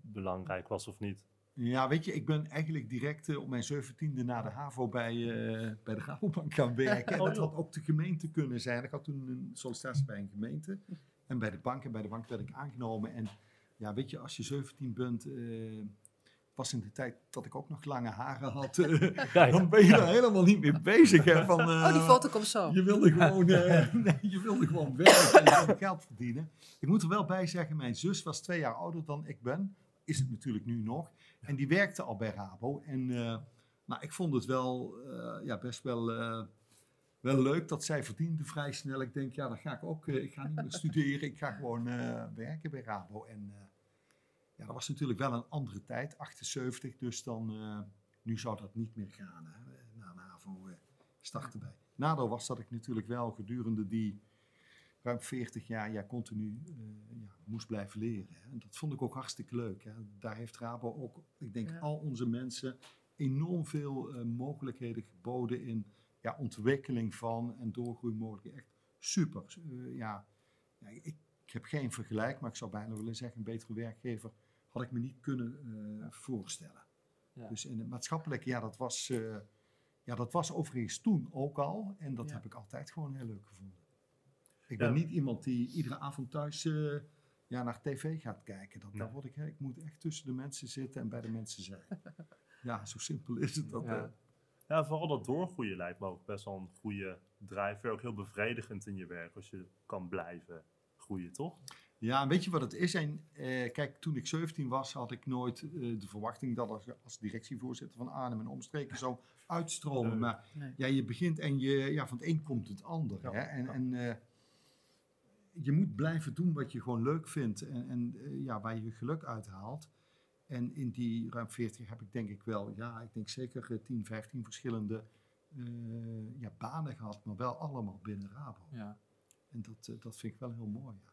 belangrijk was of niet. Ja, weet je, ik ben eigenlijk direct eh, op mijn zeventiende naar de HAVO bij, eh, bij de Rabobank gaan werken. En Oh, dat had ook de gemeente kunnen zijn. Ik had toen een sollicitatie bij een gemeente en bij de bank. En bij de bank werd ik aangenomen. En ja, weet je, als je 17 bent, eh, was in de tijd dat ik ook nog lange haren had, Ja, dan ben je daar helemaal niet mee bezig. Hè, van, Oh, die foto komt zo. Je wilde gewoon, nee, je wilde gewoon werken en geld verdienen. Ik moet er wel bij zeggen, mijn zus was twee jaar ouder dan ik ben. Is het natuurlijk nu nog. En die werkte al bij Rabo. En eh, nou, ik vond het wel eh, ja, best wel, eh, wel leuk dat zij verdiende vrij snel. Ik denk, ja, dan ga ik ook. ik ga niet meer studeren. Ik ga gewoon werken bij Rabo. En ja, dat was natuurlijk wel een andere tijd, 78. Dus dan, nu zou dat niet meer gaan. Hè, na een HAVO eh, starten bij. Nadeel was dat ik natuurlijk wel gedurende die ruim 40 jaar ja, continu eh, ja, moest blijven leren. Hè. En dat vond ik ook hartstikke leuk. Hè. Daar heeft Rabo ook, ik denk, Ja. al onze mensen enorm veel eh, mogelijkheden geboden in ja, ontwikkeling van en doorgroeimogelijkheden. Echt super. Eh, ja, ja, ik, ik heb geen vergelijk, maar ik zou bijna willen zeggen, een betere werkgever had ik me niet kunnen eh, voorstellen. Ja. Dus in het maatschappelijke, ja, dat was, eh, ja, dat was overigens toen ook al. En dat Ja. heb ik altijd gewoon heel leuk gevonden. Ik Ja. ben niet iemand die iedere avond thuis eh, ja, naar tv gaat kijken. Dat, Nee. daar word ik, hè, ik moet echt tussen de mensen zitten en bij de mensen zijn. ja, zo simpel is het. Dat, Ja. eh. Ja, vooral dat doorgroeien lijkt me ook best wel een goede drijver. Ook heel bevredigend in je werk als je kan blijven groeien, toch? Ja, weet je wat het is? En, eh, kijk, toen ik 17 was, had ik nooit eh, de verwachting dat als, als directievoorzitter van Arnhem en omstreken zou uitstromen. Nee. Maar Nee. ja, je begint en je, ja, van het een komt het ander. Ja, hè? En, ja. en eh, je moet blijven doen wat je gewoon leuk vindt en, en eh, ja, waar je geluk uithaalt. En in die ruim 40 heb ik denk ik wel, ja, ik denk zeker eh, 10, 15 verschillende eh, ja, banen gehad, maar wel allemaal binnen Rabo. Ja. En dat, eh, dat vind ik wel heel mooi. Ja.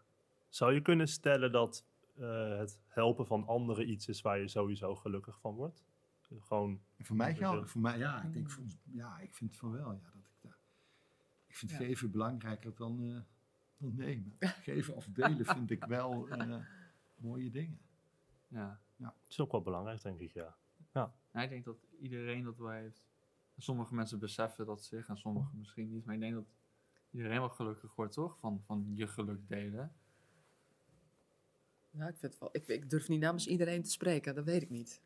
Zou je kunnen stellen dat eh, het helpen van anderen iets is waar je sowieso gelukkig van wordt? Gewoon, voor mij geldt, voor mij, ja, ik denk, voor ja, ik vind van wel, ja, dat ik daar, ik vind Ja. geven belangrijker dan, eh, dan nemen. Geven of delen vind ik wel eh, mooie dingen. ja. het is ook wel belangrijk, denk ik, ja. Nou, ik denk dat iedereen dat wel heeft. Sommige mensen beseffen dat zich en sommigen misschien niet. Maar ik denk dat iedereen wel gelukkig wordt, toch? Van, van je geluk delen. Ja, ik, vind het wel, ik, ik durf niet namens iedereen te spreken, dat weet ik niet.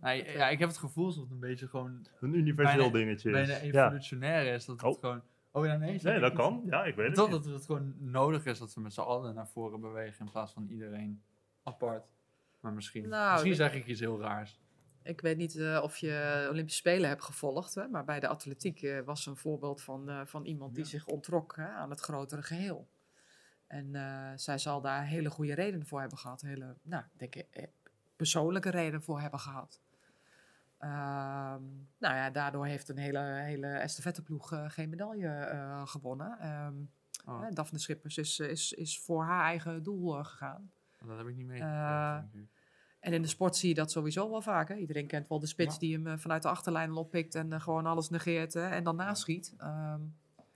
Nou, ja, ik heb het gevoel alsof het een beetje gewoon Een universeel Bijna- dingetje bijna is. Ja. evolutionair is. Dat het Oh. gewoon... Oh ja, nee. Nee, ik dat kan. Ja, ik weet het Dat, niet. dat het gewoon nodig is dat we met z'n allen naar voren bewegen in plaats van iedereen apart. Maar misschien, Nou, misschien ik- zeg ik iets heel raars. Ik weet niet eh, of je Olympische Spelen hebt gevolgd, hè, maar bij de atletiek eh, was een voorbeeld van, eh, van iemand die Ja. zich ontrok hè, aan het grotere geheel. En eh, zij zal daar hele goede redenen voor hebben gehad, hele, nou, ik denk eh, persoonlijke redenen voor hebben gehad. Ehm, nou ja, daardoor heeft een hele, hele estafetteploeg eh, geen medaille eh, gewonnen. Ehm Oh, hè, Daphne Schippers is, is, is voor haar eigen doel eh, gegaan. dat heb ik niet Eh, meegekregen. En in de sport zie je dat sowieso wel vaak. Hè? Iedereen kent wel de spits Ja. die hem vanuit de achterlijn oppikt en gewoon alles negeert hè, en dan naschiet. Ehm,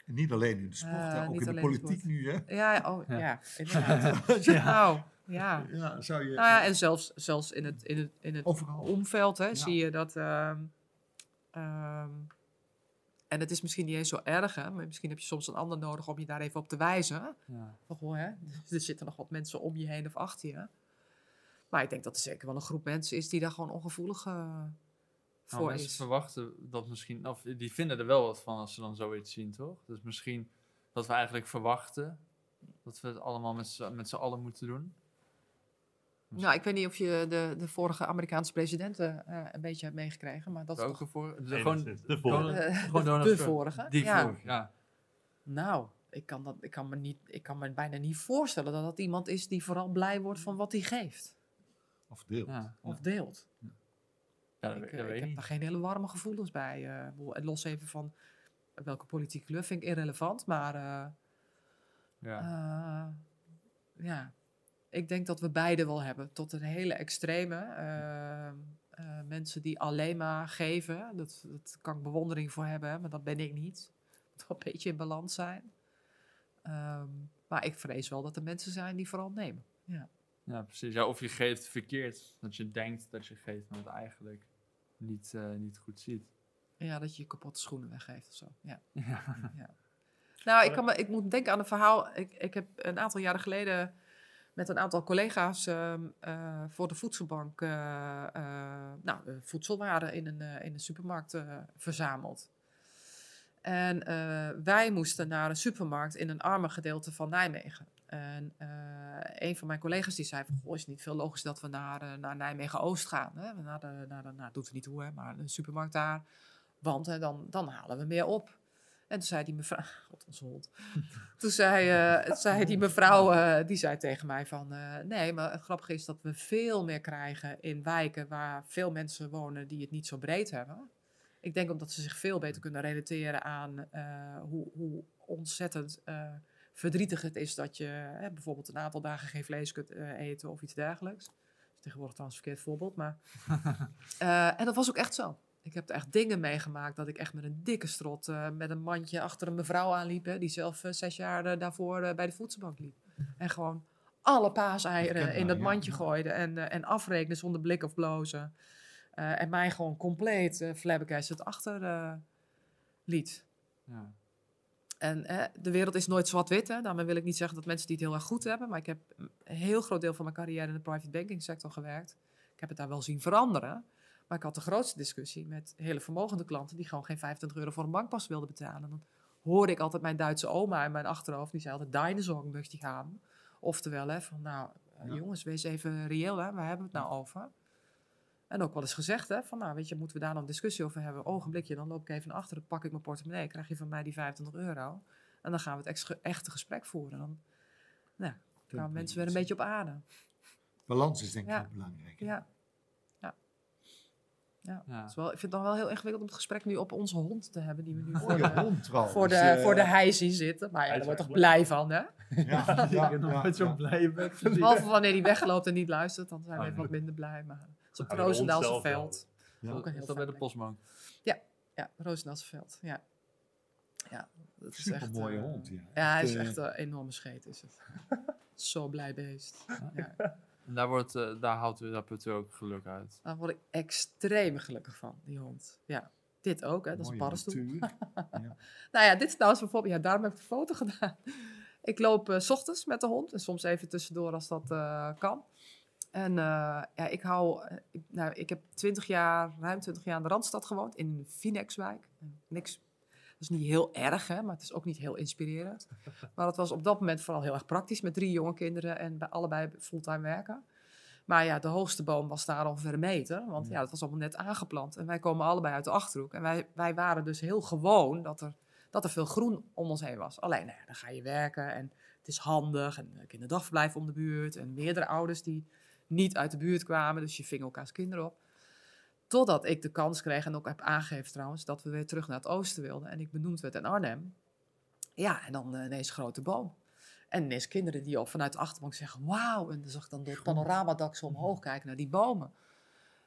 En niet alleen in de sport, ook in de politiek nu, hè? ja, oh, Ja. ja. inderdaad. ja. Nou, ja. ja, zou je... Nou ja, en zelfs, zelfs in het, in het, in het Overal. omveld hè, Ja. zie je dat... ehm, ehm, En het is misschien niet eens zo erg, hè, maar misschien heb je soms een ander nodig om je daar even op te wijzen. Ja. Van, goh, hè, er zitten nog wat mensen om je heen of achter je. Maar ik denk dat er zeker wel een groep mensen is die daar gewoon ongevoelig Nou, voor mensen is. verwachten dat misschien, of die vinden er wel wat van als ze dan zoiets zien, toch? Dus misschien dat we eigenlijk verwachten dat we het allemaal met z'n allen moeten doen. Nou, ik weet niet of je de, de vorige Amerikaanse presidenten eh, een beetje hebt meegekregen, maar dat is toch voor? De, gewoon. De gewoon, volgende. eh, gewoon Donald de vorige. Die ja. vorige, ja. Nou, ik kan, dat, ik, kan me niet, ik kan me bijna niet voorstellen dat dat iemand is die vooral blij wordt van wat hij geeft Of deel. Ja, of deelt. ja dat, ik eh, ik heb niet. daar geen hele warme gevoelens bij. eh, los even van welke politieke kleur vind ik irrelevant, maar eh, Ja. eh, ja, ik denk dat we beide wel hebben. Tot een hele extreme. eh, eh, mensen die alleen maar geven, dat, dat kan ik bewondering voor hebben, hè, maar dat ben ik niet. Het moet wel een beetje in balans zijn. Ehm, maar ik vrees wel dat er mensen zijn die vooral nemen. Ja. ja, precies. Ja, of je geeft verkeerd. Dat je denkt dat je geeft, maar het eigenlijk niet, eh, niet goed ziet. ja, dat je je kapotte schoenen weggeeft of zo. Ja. Ja. Nou, ik, kan me, ik moet denken aan een verhaal. Ik, ik heb een aantal jaren geleden met een aantal collega's ehm, eh, voor de voedselbank eh, eh, nou, voedselwaren in een, in een supermarkt verzameld. En wij moesten naar een supermarkt in een arme gedeelte van Nijmegen. En een van mijn collega's die zei van, goh, is het niet veel logisch dat we naar, naar Nijmegen-Oost gaan. Hè? Naar de, naar nou, doet er niet hoe, hè, maar een supermarkt daar. Want hè, dan, dan halen we meer op. En toen zei die mevrouw, god onze hond. toen zei, eh, zei die mevrouw, eh, die zei tegen mij van, eh, nee, maar het grappige is dat we veel meer krijgen in wijken waar veel mensen wonen die het niet zo breed hebben. Ik denk omdat ze zich veel beter kunnen relateren aan hoe, hoe ontzettend verdrietig het is dat je bijvoorbeeld een aantal dagen geen vlees kunt eten of iets dergelijks. Tegenwoordig trouwens een verkeerd voorbeeld, maar... En dat was ook echt zo. Ik heb er echt dingen meegemaakt dat ik echt met een dikke strot eh, met een mandje achter een mevrouw aanliep, hè, die zelf eh, zes jaar eh, daarvoor bij de voedselbank liep. En gewoon alle paaseieren Herkenbaar, in dat mandje ja. gooide en, en afrekenen zonder blik of blozen. En mij gewoon compleet uh, flabbergasted achter liet. Ja. En de wereld is nooit zwart-wit. Daarmee wil ik niet zeggen dat mensen die het heel erg goed hebben. Maar ik heb een heel groot deel van mijn carrière in de private banking sector gewerkt. Ik heb het daar wel zien veranderen. Maar ik had de grootste discussie met hele vermogende klanten die gewoon geen 25 euro voor een bankpas wilden betalen. Dan hoorde ik altijd mijn Duitse oma in mijn achterhoofd. Die zei altijd, möchte ich haben. Oftewel, hè, van nou eh, Ja. jongens, wees even reëel. Hè, waar hebben we het nou over? En ook wel eens gezegd, hè, van nou weet je, moeten we daar nog een discussie over hebben? Ogenblikje, dan loop ik even naar achteren, pak ik mijn portemonnee, krijg je van mij die 25 euro. En dan gaan we het echte gesprek voeren. Dan nou, mensen weer een beetje op adem. Balans is denk ik Ja. belangrijk. hè? Ja. Ja. Ja. Het is wel, ik vind het dan wel heel ingewikkeld om het gesprek nu op onze hond te hebben, die we nu Oh, voor je de, hond trouwens. voor de, eh, voor de hei zien zitten. Maar ja, Hij daar is word je toch blij van, hè? Ja, ja, ik nog ja, nooit zo ja. blij bent. Behalve wanneer hij wegloopt en niet luistert, dan zijn we Ah, even wat minder blij. Maar het is op Ja, Roosendaalse veld. Ja. Ook een heel Is dat bij de postbank? Ja, Roosendaalse veld. Ja. Ja, dat is Super echt, mooie eh, hond. Ja, Ja, hij is eh, echt een enorme scheet, is het. Zo blij beest. Ja. En daar, wordt, eh, daar haalt u, daar put u ook geluk uit. Daar word ik extreem gelukkig van, die hond. Ja, dit ook, hè. Dat is een paddenstoel. natuur. Nou ja, dit is trouwens bijvoorbeeld, ja, daarom heb ik de foto gedaan. Ik loop eh, s ochtends met de hond en soms even tussendoor als dat eh, kan. En eh, ja, ik hou, ik, nou, ik heb 20 jaar, ruim 20 jaar in de Randstad gewoond, in een Phoenixwijk. Niks, dat is niet heel erg, hè, maar het is ook niet heel inspirerend. Maar het was op dat moment vooral heel erg praktisch met drie jonge kinderen en bij allebei fulltime werken. Maar ja, de hoogste boom was daar ongeveer een meter, want ja, dat was allemaal net aangeplant. En wij komen allebei uit de Achterhoek. En wij, wij waren dus heel gewoon dat er, dat er veel groen om ons heen was. Alleen, nou ja, dan ga je werken en het is handig. En een kinderdagverblijf om de buurt. En meerdere ouders die niet uit de buurt kwamen. Dus je ving elkaars kinderen op. Totdat ik de kans kreeg, en ook heb aangegeven trouwens, dat we weer terug naar het oosten wilden. En ik benoemd werd in Arnhem. Ja, en dan eh, ineens grote boom. En ineens kinderen die al vanuit de achterbank zeggen, wauw. En dan zag ik dan door het panoramadak zo omhoog kijken naar die bomen.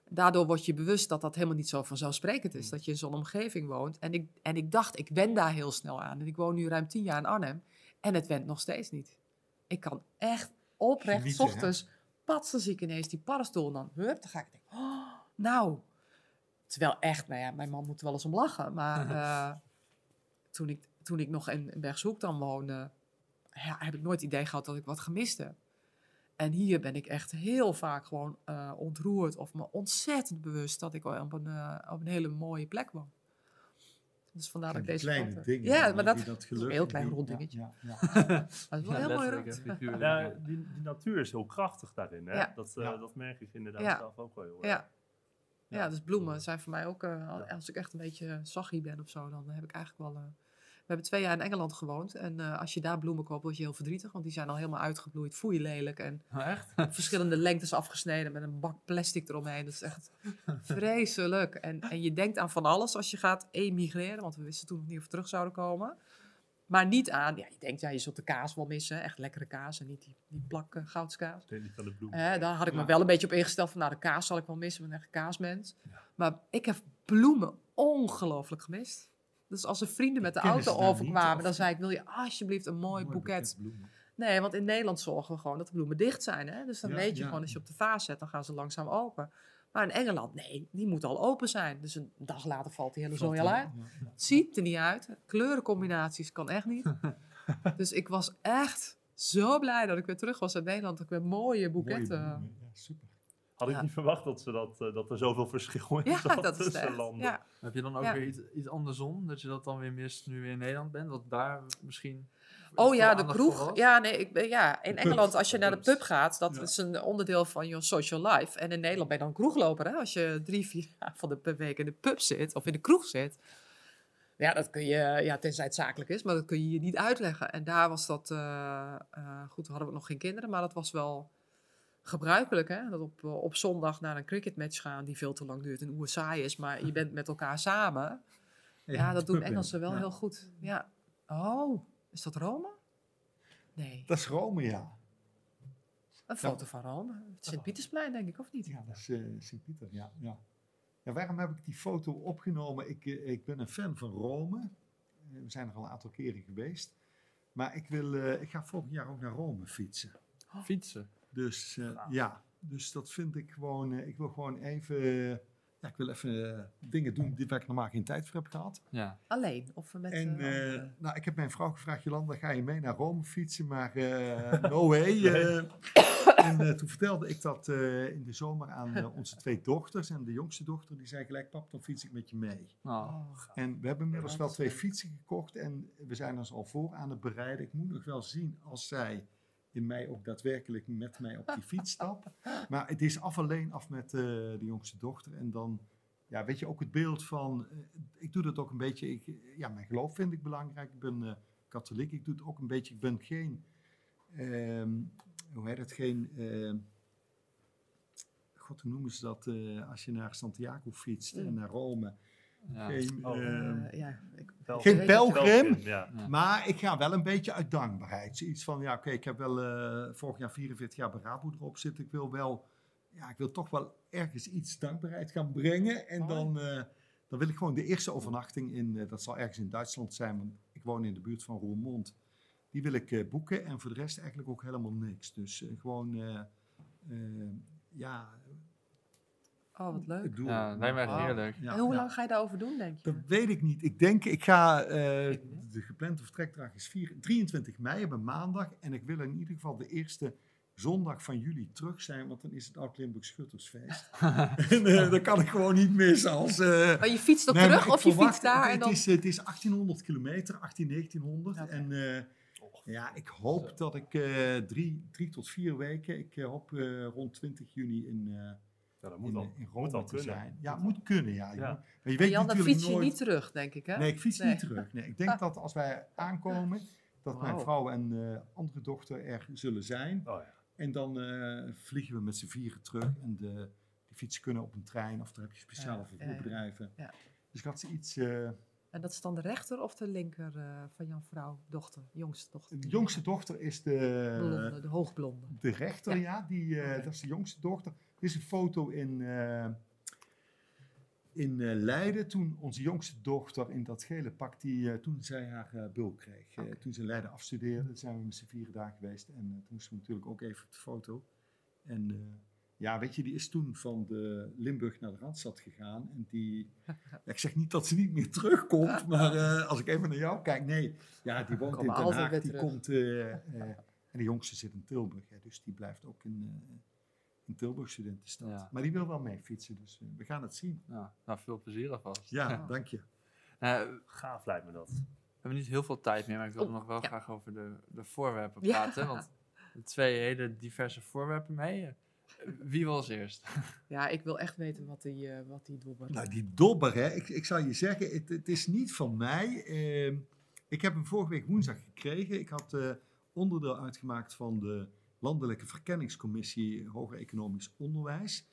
Daardoor word je bewust dat dat helemaal niet zo vanzelfsprekend is. Dat je in zo'n omgeving woont. En ik, en ik dacht, ik wen daar heel snel aan. En ik woon nu ruim tien jaar in Arnhem. En het went nog steeds niet. Ik kan echt oprecht, Genieten, ochtends, patsen zie ik ineens die paddenstoel. En dan, hup, dan ga ik denken, oh, nou. Terwijl echt, nou ja, mijn man moet er wel eens om lachen. Maar eh, toen ik, toen ik nog in Bergshoek dan woonde, ja, heb ik nooit het idee gehad dat ik wat gemist heb. En hier ben ik echt heel vaak gewoon eh, ontroerd of me ontzettend bewust dat ik op een, eh, op een hele mooie plek woon. Dus vandaar dat ik deze kleine dingen. Ja, maar dat, geluk een heel klein rond dingetje. Ja, ja. dat is wel Ja, heel mooi rond. Ja, die, die natuur is heel krachtig daarin. Hè? Ja. Dat, eh, Ja. dat merk ik inderdaad Ja. zelf ook wel heel erg. Ja. Ja. Ja, dus bloemen zijn voor mij ook, eh, als ik echt een beetje zaggie ben of zo, dan heb ik eigenlijk wel... eh, we hebben twee jaar in Engeland gewoond en eh, als je daar bloemen koopt, word je heel verdrietig, want die zijn al helemaal uitgebloeid, je lelijk en Oh, echt? verschillende lengtes afgesneden met een bak plastic eromheen. Dat is echt vreselijk. En, en je denkt aan van alles als je gaat emigreren, want we wisten toen nog niet of we terug zouden komen. Maar niet aan, ja, je denkt, ja, je zult de kaas wel missen, echt lekkere kaas en niet die, die plak eh, goudskaas. Niet van de bloem. Daar had ik me wel een beetje op ingesteld van, nou, de kaas zal ik wel missen, ik ben echt kaasmens. Maar ik heb bloemen ongelooflijk gemist. Dus als er vrienden met de Kennen auto overkwamen, niet, dan zei ik, wil je alsjeblieft een mooi Mooi boeket? Nee, want in Nederland zorgen we gewoon dat de bloemen dicht zijn. Hè? Dus dan Ja, weet je gewoon, als je op de vaas zet, dan gaan ze langzaam open. Maar in Engeland, nee, die moet al open zijn. Dus een dag later valt die hele zooi al uit. Het ziet er niet uit. Kleurencombinaties kan echt niet. dus ik was echt zo blij dat ik weer terug was uit Nederland. Dat ik weer mooie Mooie boeketten... Ja, super. Had ik Ja. niet verwacht dat, ze dat, eh, dat er zoveel verschil in Ja, zat dat tussen landen. Ja. Heb je dan ook Ja. weer iets, iets andersom? Dat je dat dan weer mist nu je weer in Nederland bent? Dat daar misschien... Oh ja, de kroeg. Ja, nee, ik ben, ja, in. Engeland, als je naar de pub gaat, dat Ja. is een onderdeel van je social life. En in Nederland ben je dan kroegloper, hè? Als je drie, vier avonden per week in de pub zit of in de kroeg zit. Ja, dat kun je, ja, tenzij het zakelijk is, maar dat kun je je niet uitleggen. En daar was dat, eh, eh, goed, we hadden we nog geen kinderen, maar dat was wel gebruikelijk, hè? Dat op, op zondag naar een cricketmatch gaan die veel te lang duurt en oer saai is, maar je bent met elkaar samen. Ja, dat doen. Engelsen wel Ja. heel goed. Ja. Oh, is dat Rome? Nee, Dat is Rome, ja. een foto van Rome. Het Sint-Pietersplein, denk ik, of niet? Ja, dat is eh, Sint-Pieter, ja, ja. Ja, waarom heb ik die foto opgenomen? Ik, eh, ik ben een fan van Rome. Eh, we zijn er al een aantal keren geweest. Maar ik, wil, eh, ik ga volgend jaar ook naar Rome fietsen. Fietsen. Dus eh, ja, dus dat vind ik gewoon... eh, ik wil gewoon even... ja, ik wil even eh, dingen doen die waar ik normaal geen tijd voor heb gehad. Ja. Alleen, of met... En eh, eh, nou, ik heb mijn vrouw gevraagd, Jolanda, ga je mee naar Rome fietsen? Maar eh, no way. eh. en toen vertelde ik dat eh, in de zomer aan onze twee dochters. En de jongste dochter die zei gelijk, pap, dan fiets ik met je mee. Nou, Oh, En we hebben inmiddels Ja, wel twee fietsen gekocht. En we zijn ons al voor aan het bereiden. Ik moet nog wel zien als zij in mei ook daadwerkelijk met mij op die fiets stapt. Maar het is af alleen af met eh, de jongste dochter. En dan, ja, weet je, ook het beeld van... eh, ik doe dat ook een beetje... Ik, ja, mijn geloof vind ik belangrijk. Ik ben eh, katholiek. Ik doe het ook een beetje... Ik ben geen... ehm, hoe heet het? Geen... ehm, God, hoe noemen ze dat? eh, als je naar Santiago fietst en Mm. naar Rome. Ja. Geen, Oh. ehm, eh, ja, ik, Wel- Geen weet het. pelgrim? Ja. Maar ik ga wel een beetje uit dankbaarheid. Zoiets van, ja, oké, ik heb wel eh, vorig jaar 44 jaar bij Rabo erop zitten. Ik wil wel, ja, ik wil toch wel ergens iets dankbaarheid gaan brengen. En dan, eh, dan wil ik gewoon de eerste overnachting in, eh, dat zal ergens in Duitsland zijn, want ik woon in de buurt van Roermond. Die wil ik eh, boeken en voor de rest eigenlijk ook helemaal niks. Dus gewoon, ja, Oh, wat leuk. het doel. ja, lijkt me echt heerlijk. Ja, en hoe ja. lang ga je daarover doen, denk je? Dat weet ik niet. Ik denk, ik ga, eh, de geplande vertrekdag is 4, 23 mei op een maandag. En ik wil in ieder geval de eerste zondag van juli terug zijn, want dan is het Oud-Limburg Schuttersfeest. en eh, dat kan ik gewoon niet missen als... eh, Maar je fietst ook nee, terug of je verwacht- fietst daar het, en dan... is, het is 1800 kilometer, 18, 1900. Oké. En eh, ja, ik hoop dat ik eh, drie, drie tot vier weken, ik hoop eh, rond 20 juni in, eh Ja, dat moet in, moet kunnen. zijn. Ja, het moet kunnen, ja. Maar je Maar weet Jan, dan fiets je nooit... niet terug, denk ik, hè? Nee, ik fiets Nee. niet terug. Nee, ik denk dat als wij aankomen, dat mijn vrouw en eh, andere dochter er zullen zijn. Oh ja. En dan eh, vliegen we met z'n vieren terug. En de, die fietsen kunnen op een trein of daar heb je speciale Ja, vervoerbedrijven. ja, ja. Dus dat is iets... eh, En dat is dan de rechter of de linker eh, van jouw vrouw, dochter, jongste dochter? de jongste dochter is de, Blonde, de hoogblonde. de rechter, ja. Ja. die, eh. Dat is de jongste dochter. Dit is een foto in, eh, in eh, Leiden. Toen onze jongste dochter in dat gele pak, die, eh, toen zij haar bul kreeg. Toen ze in Leiden afstudeerde, zijn we met z'n vieren daar geweest. En toen moesten we natuurlijk ook even op de foto. En Ja, weet je, die is toen van de Limburg naar de Randstad gegaan. En die, ik zeg niet dat ze niet meer terugkomt, maar als ik even naar jou kijk, nee. Ja, die woont in Den Haag, die komt, en de jongste zit in Tilburg, hè, dus die blijft ook in, in Tilburg studentenstad. Ja. Maar die wil wel mee fietsen, dus eh, we gaan het zien. Ja, nou, veel plezier alvast. Ja, dank je. Nou, we Gaaf lijkt me dat. hebben niet heel veel tijd meer, maar ik wilde Oh, nog wel ja. graag over de, de voorwerpen Ja. praten. Want er twee hele diverse voorwerpen mee. Wie was eerst? Ja, ik wil echt weten wat die, eh, wat die dobber... Nou, die dobber, hè, ik, ik zou je zeggen, het, het is niet van mij. Ehm, ik heb hem vorige week woensdag gekregen. Ik had eh, onderdeel uitgemaakt van de Landelijke Verkenningscommissie Hoger Economisch Onderwijs.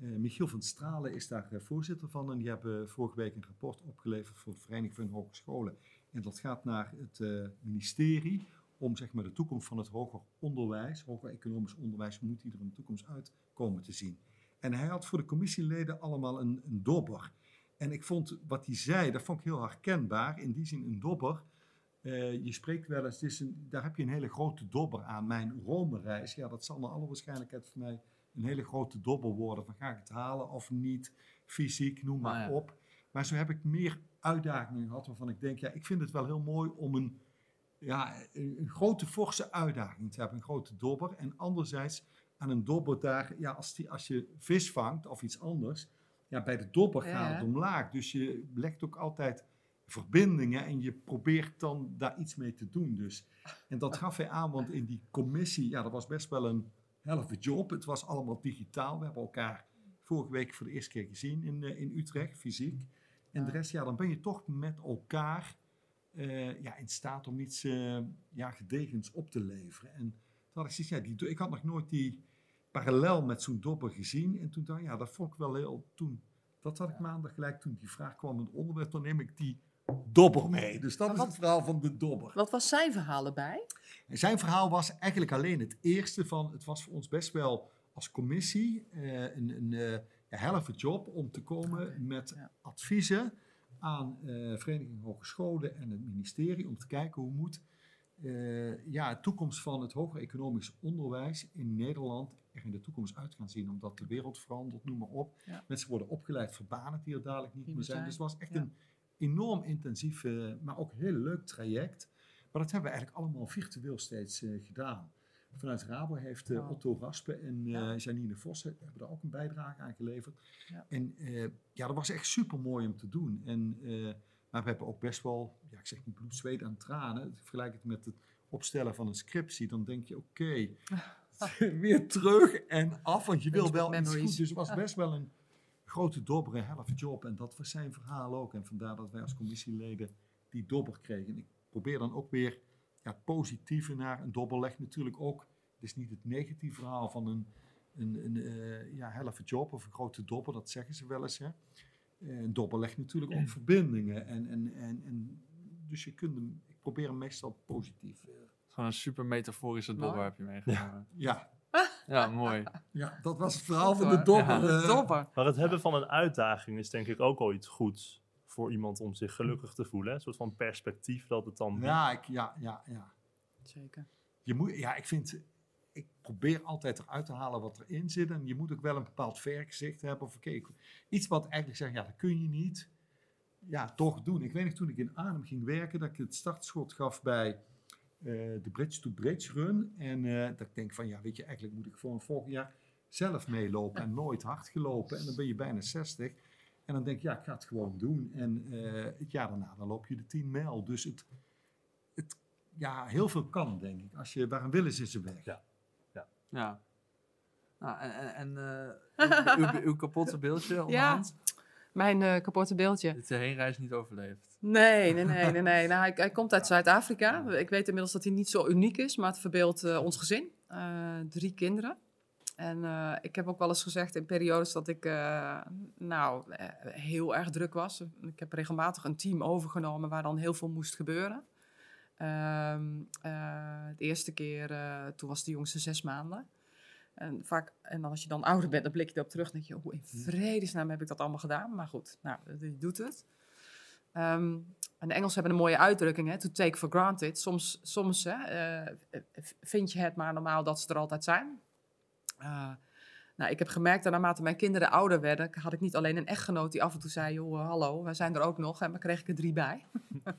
Eh, Michiel van Stralen is daar eh, voorzitter van en die hebben vorige week een rapport opgeleverd voor de Vereniging van Hogescholen. En dat gaat naar het eh, ministerie om zeg maar, de toekomst van het hoger onderwijs, hoger economisch onderwijs, moet die er de toekomst uit komen te zien. En hij had voor de commissieleden allemaal een, een dobber. En ik vond wat hij zei, dat vond ik heel herkenbaar. In die zin een dobber. Eh, je spreekt wel eens, het is een, daar heb je een hele grote dobber aan. Mijn Rome-reis, ja, dat zal naar alle waarschijnlijkheid voor mij een hele grote dobber worden. Van ga ik het halen of niet? Fysiek, noem maar Ah, ja. op. Maar zo heb ik meer uitdagingen gehad waarvan ik denk, ja, ik vind het wel heel mooi om een, ja, een, grote forse uitdaging te hebben. Een grote dobber. En anderzijds aan een dobber daar, ja, als, die, als je vis vangt of iets anders, ja, bij de dobber Ja, gaat het omlaag. Dus je legt ook altijd verbindingen en je probeert dan daar iets mee te doen. Dus. En dat gaf hij aan, want in die commissie, ja, dat was best wel een helft job. Het was allemaal digitaal. We hebben elkaar vorige week voor de eerste keer gezien in, eh, in Utrecht, fysiek. En de rest, ja, dan ben je toch met elkaar eh, ja, in staat om iets eh, ja, gedegens op te leveren. En toen had ik zoiets, ja, die, ik had nog nooit die parallel met zo'n dobber gezien. En toen dacht ik, ja, dat vond ik wel heel, toen, dat had ik maandag gelijk, toen die vraag kwam in het onderwerp, dan neem ik die dobber mee. Dus dat is het verhaal van de dobber. Wat was zijn verhaal erbij? En zijn verhaal was eigenlijk alleen het eerste van, het was voor ons best wel als commissie eh, een, een eh, helft job om te komen met ja. adviezen aan eh Vereniging Hogescholen en het ministerie om te kijken hoe moet ja, de toekomst van het hoger economisch onderwijs in Nederland er in de toekomst uit gaan zien. Omdat de wereld verandert, noem maar op. Ja. Mensen worden opgeleid voor banen die er dadelijk niet meer er zijn. zijn. Dus het was echt Ja. een enorm intensief, eh, maar ook heel leuk traject. Maar dat hebben we eigenlijk allemaal virtueel steeds eh, gedaan. Vanuit Rabo heeft eh. Otto Raspe en Ja. Janine Vossen hebben daar ook een bijdrage aan geleverd. Ja. En ja, dat was echt super mooi om te doen. En, maar we hebben ook best wel, ja, ik zeg niet bloed, zweet en tranen. Vergelijk het met het opstellen van een scriptie. Dan denk je, oké, weer terug en af, want je wil wel iets goed. Dus het was best wel een grote dobbere helft job. En dat was zijn verhaal ook. En vandaar dat wij als commissieleden die dobber kregen. En ik probeer dan ook weer ja, het positieve naar een dobber legt natuurlijk ook. Het is niet het negatieve verhaal van een, een, een eh, ja, helft job of een grote dobber, dat zeggen ze wel eens. Hè. Eh, Een dobber legt natuurlijk ook verbindingen. En, en, en, en, dus je kunt hem, ik probeer hem meestal positief. eh, Gewoon een super metaforische Mooi. dobber heb je meegenomen. ja, Ja, mooi. ja, dat was het verhaal van de. Ja. eh. Maar het hebben van een uitdaging is denk ik ook al iets goeds voor iemand om zich gelukkig te voelen. hè? Een soort van perspectief dat het dan. Ja, ik, ja, ja, ja. Zeker. Je moet, ja, ik vind, ik probeer altijd eruit te halen wat erin zit. En je moet ook wel een bepaald vergezicht hebben. Of iets wat eigenlijk zegt, ja, dat kun je niet. Ja, toch doen. Ik weet nog toen ik in Arnhem ging werken, dat ik het startschot gaf bij de Bridge to Bridge Run. En eh, dat ik denk van, ja, weet je, eigenlijk moet ik gewoon volgend jaar zelf meelopen. En nooit hard gelopen. En dan ben je bijna 60. En dan denk ik, ja, ik ga het gewoon doen. En eh, het jaar daarna, dan loop je de 10 mijl. Dus het, het, ja, heel veel kan, denk ik. Als je, waar een wil is, is een weg. Ja. Ja. Nou, en en, en eh, uw, uw, uw kapotte beeldje onderhand? Mijn eh, kapotte beeldje. Het de heenreis niet overleefd. Nee, nee, nee, nee. nee. Nou, hij, hij komt uit Zuid-Afrika. Ik weet inmiddels dat hij niet zo uniek is, maar het verbeeldt eh, ons gezin. Eh, drie kinderen. En ik heb ook wel eens gezegd in periodes dat ik nou, heel erg druk was. Ik heb regelmatig een team overgenomen waar dan heel veel moest gebeuren. Ehm, eh, de eerste keer, toen was de jongste zes maanden. En, vaak, en dan als je dan ouder bent, dan blik je erop terug en denk je... hoe in vredesnaam heb ik dat allemaal gedaan? Maar goed, nou, je doet het. Ehm, en de Engelsen hebben een mooie uitdrukking, hè, to take for granted. Soms, soms hè, eh, vind je het maar normaal dat ze er altijd zijn. Eh, Nou, ik heb gemerkt dat naarmate mijn kinderen ouder werden, had ik niet alleen een echtgenoot die af en toe zei, joh, eh, hallo, wij zijn er ook nog. En dan kreeg ik er drie bij.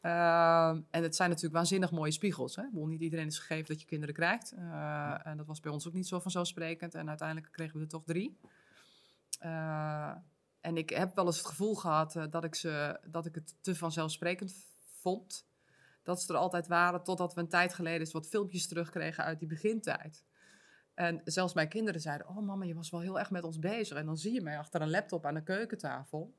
Ehm, en het zijn natuurlijk waanzinnig mooie spiegels. Hè? Bedoel, niet iedereen is gegeven dat je kinderen krijgt. Eh, En dat was bij ons ook niet zo vanzelfsprekend. En uiteindelijk kregen we er toch drie. Eh, en ik heb wel eens het gevoel gehad eh, dat, ik ze, dat ik het te vanzelfsprekend vond. Dat ze er altijd waren, totdat we een tijd geleden eens wat filmpjes terugkregen uit die begintijd. En zelfs mijn kinderen zeiden, oh mama, je was wel heel erg met ons bezig. En dan zie je mij achter een laptop aan de keukentafel.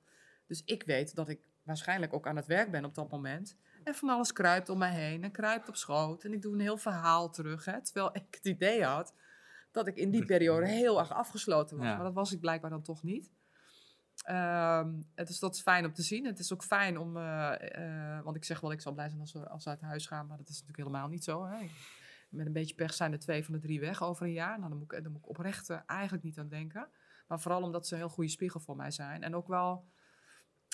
Dus ik weet dat ik waarschijnlijk ook aan het werk ben op dat moment. En van alles kruipt om mij heen en kruipt op schoot. En ik doe een heel verhaal terug. Hè, terwijl ik het idee had dat ik in die periode heel erg afgesloten was. Ja. Maar dat was ik blijkbaar dan toch niet. Het dus dat is fijn om te zien. Het is ook fijn om, eh, eh, want ik zeg wel, ik zal blij zijn als ze, als ze uit huis gaan, maar dat is natuurlijk helemaal niet zo. Hè. Met een beetje pech zijn er twee van de drie weg over een jaar. Nou, dan moet ik, dan moet ik oprecht eh, eigenlijk niet aan denken. Maar vooral omdat ze een heel goede spiegel voor mij zijn. En ook wel,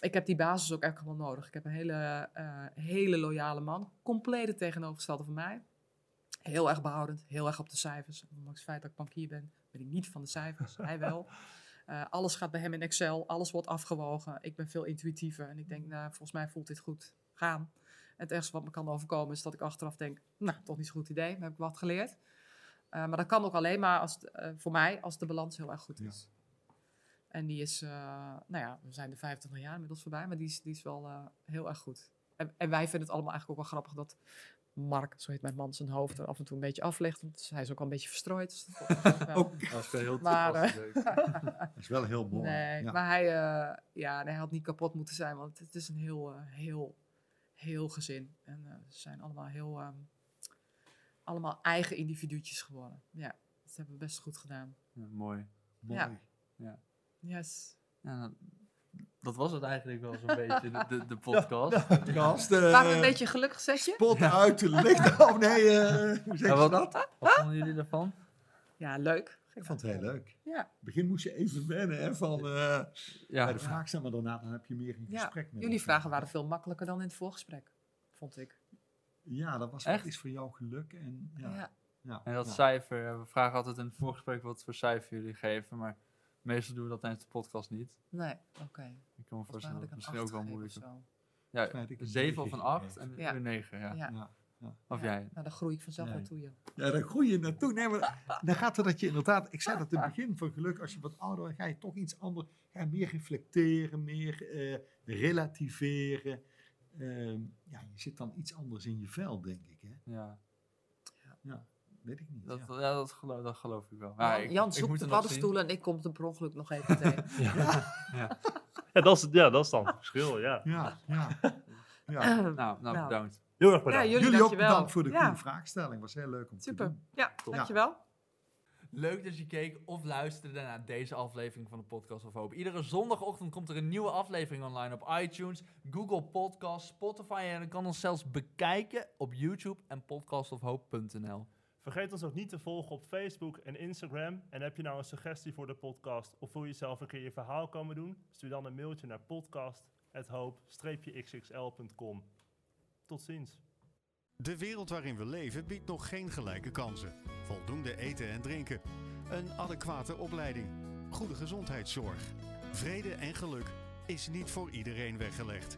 ik heb die basis ook echt wel nodig. Ik heb een hele, eh, hele loyale man. Compleet het tegenovergestelde van mij. Heel erg behoudend, heel erg op de cijfers. Ondanks het feit dat ik bankier ben, ben ik niet van de cijfers. Hij wel. Eh, alles gaat bij hem in Excel, alles wordt afgewogen. Ik ben veel intuïtiever en ik denk, nou, volgens mij voelt dit goed gaan. Het ergste wat me kan overkomen is dat ik achteraf denk, nou, toch niet zo'n goed idee, maar heb ik wat geleerd. Eh, maar dat kan ook alleen maar als, voor mij als de balans heel erg goed Ja. En die is, eh, nou ja, we zijn de 25 jaar inmiddels voorbij, maar die is, die is wel eh, heel erg goed. En, en wij vinden het allemaal eigenlijk ook wel grappig dat Mark, zo heet mijn man, zijn hoofd er af en toe een beetje aflegt. Want hij is ook al een beetje verstrooid. Dus dat ook wel- Ook, Dat is wel heel Maar, dat is wel heel mooi. Nee, ja. maar hij, eh, ja, hij had niet kapot moeten zijn, want het is een heel, eh, heel, heel gezin. En eh, ze zijn allemaal heel, ehm, allemaal eigen individuutjes geworden. Ja, dat hebben we best goed gedaan. Ja, mooi. mooi. ja. Yes. Ja, dat, dat was het eigenlijk wel zo'n beetje, de, de, de podcast. Eh, Waren we een beetje gelukkig, zetje? Spot uit de licht. Oh nee, eh, hoe zeg Ja, je wat, dat? wat vonden jullie ervan? Ja, leuk. Ik vond het heel leuk. Ja, In het begin moest je even wennen hè, van eh, Ja, bij de vraag staan, maar daarna dan heb je meer een ja. gesprek met jullie vragen waren veel makkelijker dan in het voorgesprek, vond ik. Ja, dat was Echt? iets voor jou geluk. En, ja, Ja. ja, en dat ja. cijfer, ja, we vragen altijd in het voorgesprek wat voor cijfer jullie geven, maar meestal doen we dat tijdens de podcast niet. Nee, oké. Ik kan me voorstellen dat het misschien acht ook wel moeilijk is. Ja, 7 of negen een 8 gegeven. en Ja. een 9, ja. Ja. Ja. Of Ja. jij? Nou, daar groei ik vanzelf Nee. naartoe, joh. Ja, daar groei je naartoe. Nee, maar dan gaat het dat je inderdaad, ik zei dat in het begin van geluk, als je wat ouder wordt, ga je toch iets anders, ga je meer reflecteren, meer eh, relativeren. Ehm, ja, je zit dan iets anders in je vel, denk ik. Hè? Ja, Weet ik niet. dat, ja. ja, dat, geloof, dat geloof ik wel. Ja, Jan, ik- Jan ik zoekt moet de paddenstoelen en ik kom er per ongeluk nog even tegen. Ja, dat is, ja, dat is dan het verschil, ja. Ja, ja. ja. zien. Nou, nou, Nou. bedankt. Heel erg Ja, bedankt. jullie, Jullie ook bedankt voor de Ja, goede vraagstelling. Was heel leuk om te Super. doen. Ja, dankjewel. Leuk dat je keek of luisterde naar deze aflevering van de Podcast of Hope. Iedere zondagochtend komt er een nieuwe aflevering online op iTunes, Google Podcasts, Spotify en je kan ons zelfs bekijken op YouTube en podcastofhope.nl. Vergeet ons ook niet te volgen op Facebook en Instagram. En heb je nou een suggestie voor de podcast of wil je zelf een keer je verhaal komen doen? Stuur dan een mailtje naar podcast.hoop-xxl.com. Tot ziens. De wereld waarin we leven biedt nog geen gelijke kansen. Voldoende eten en drinken. Een adequate opleiding. Goede gezondheidszorg. Vrede en geluk is niet voor iedereen weggelegd.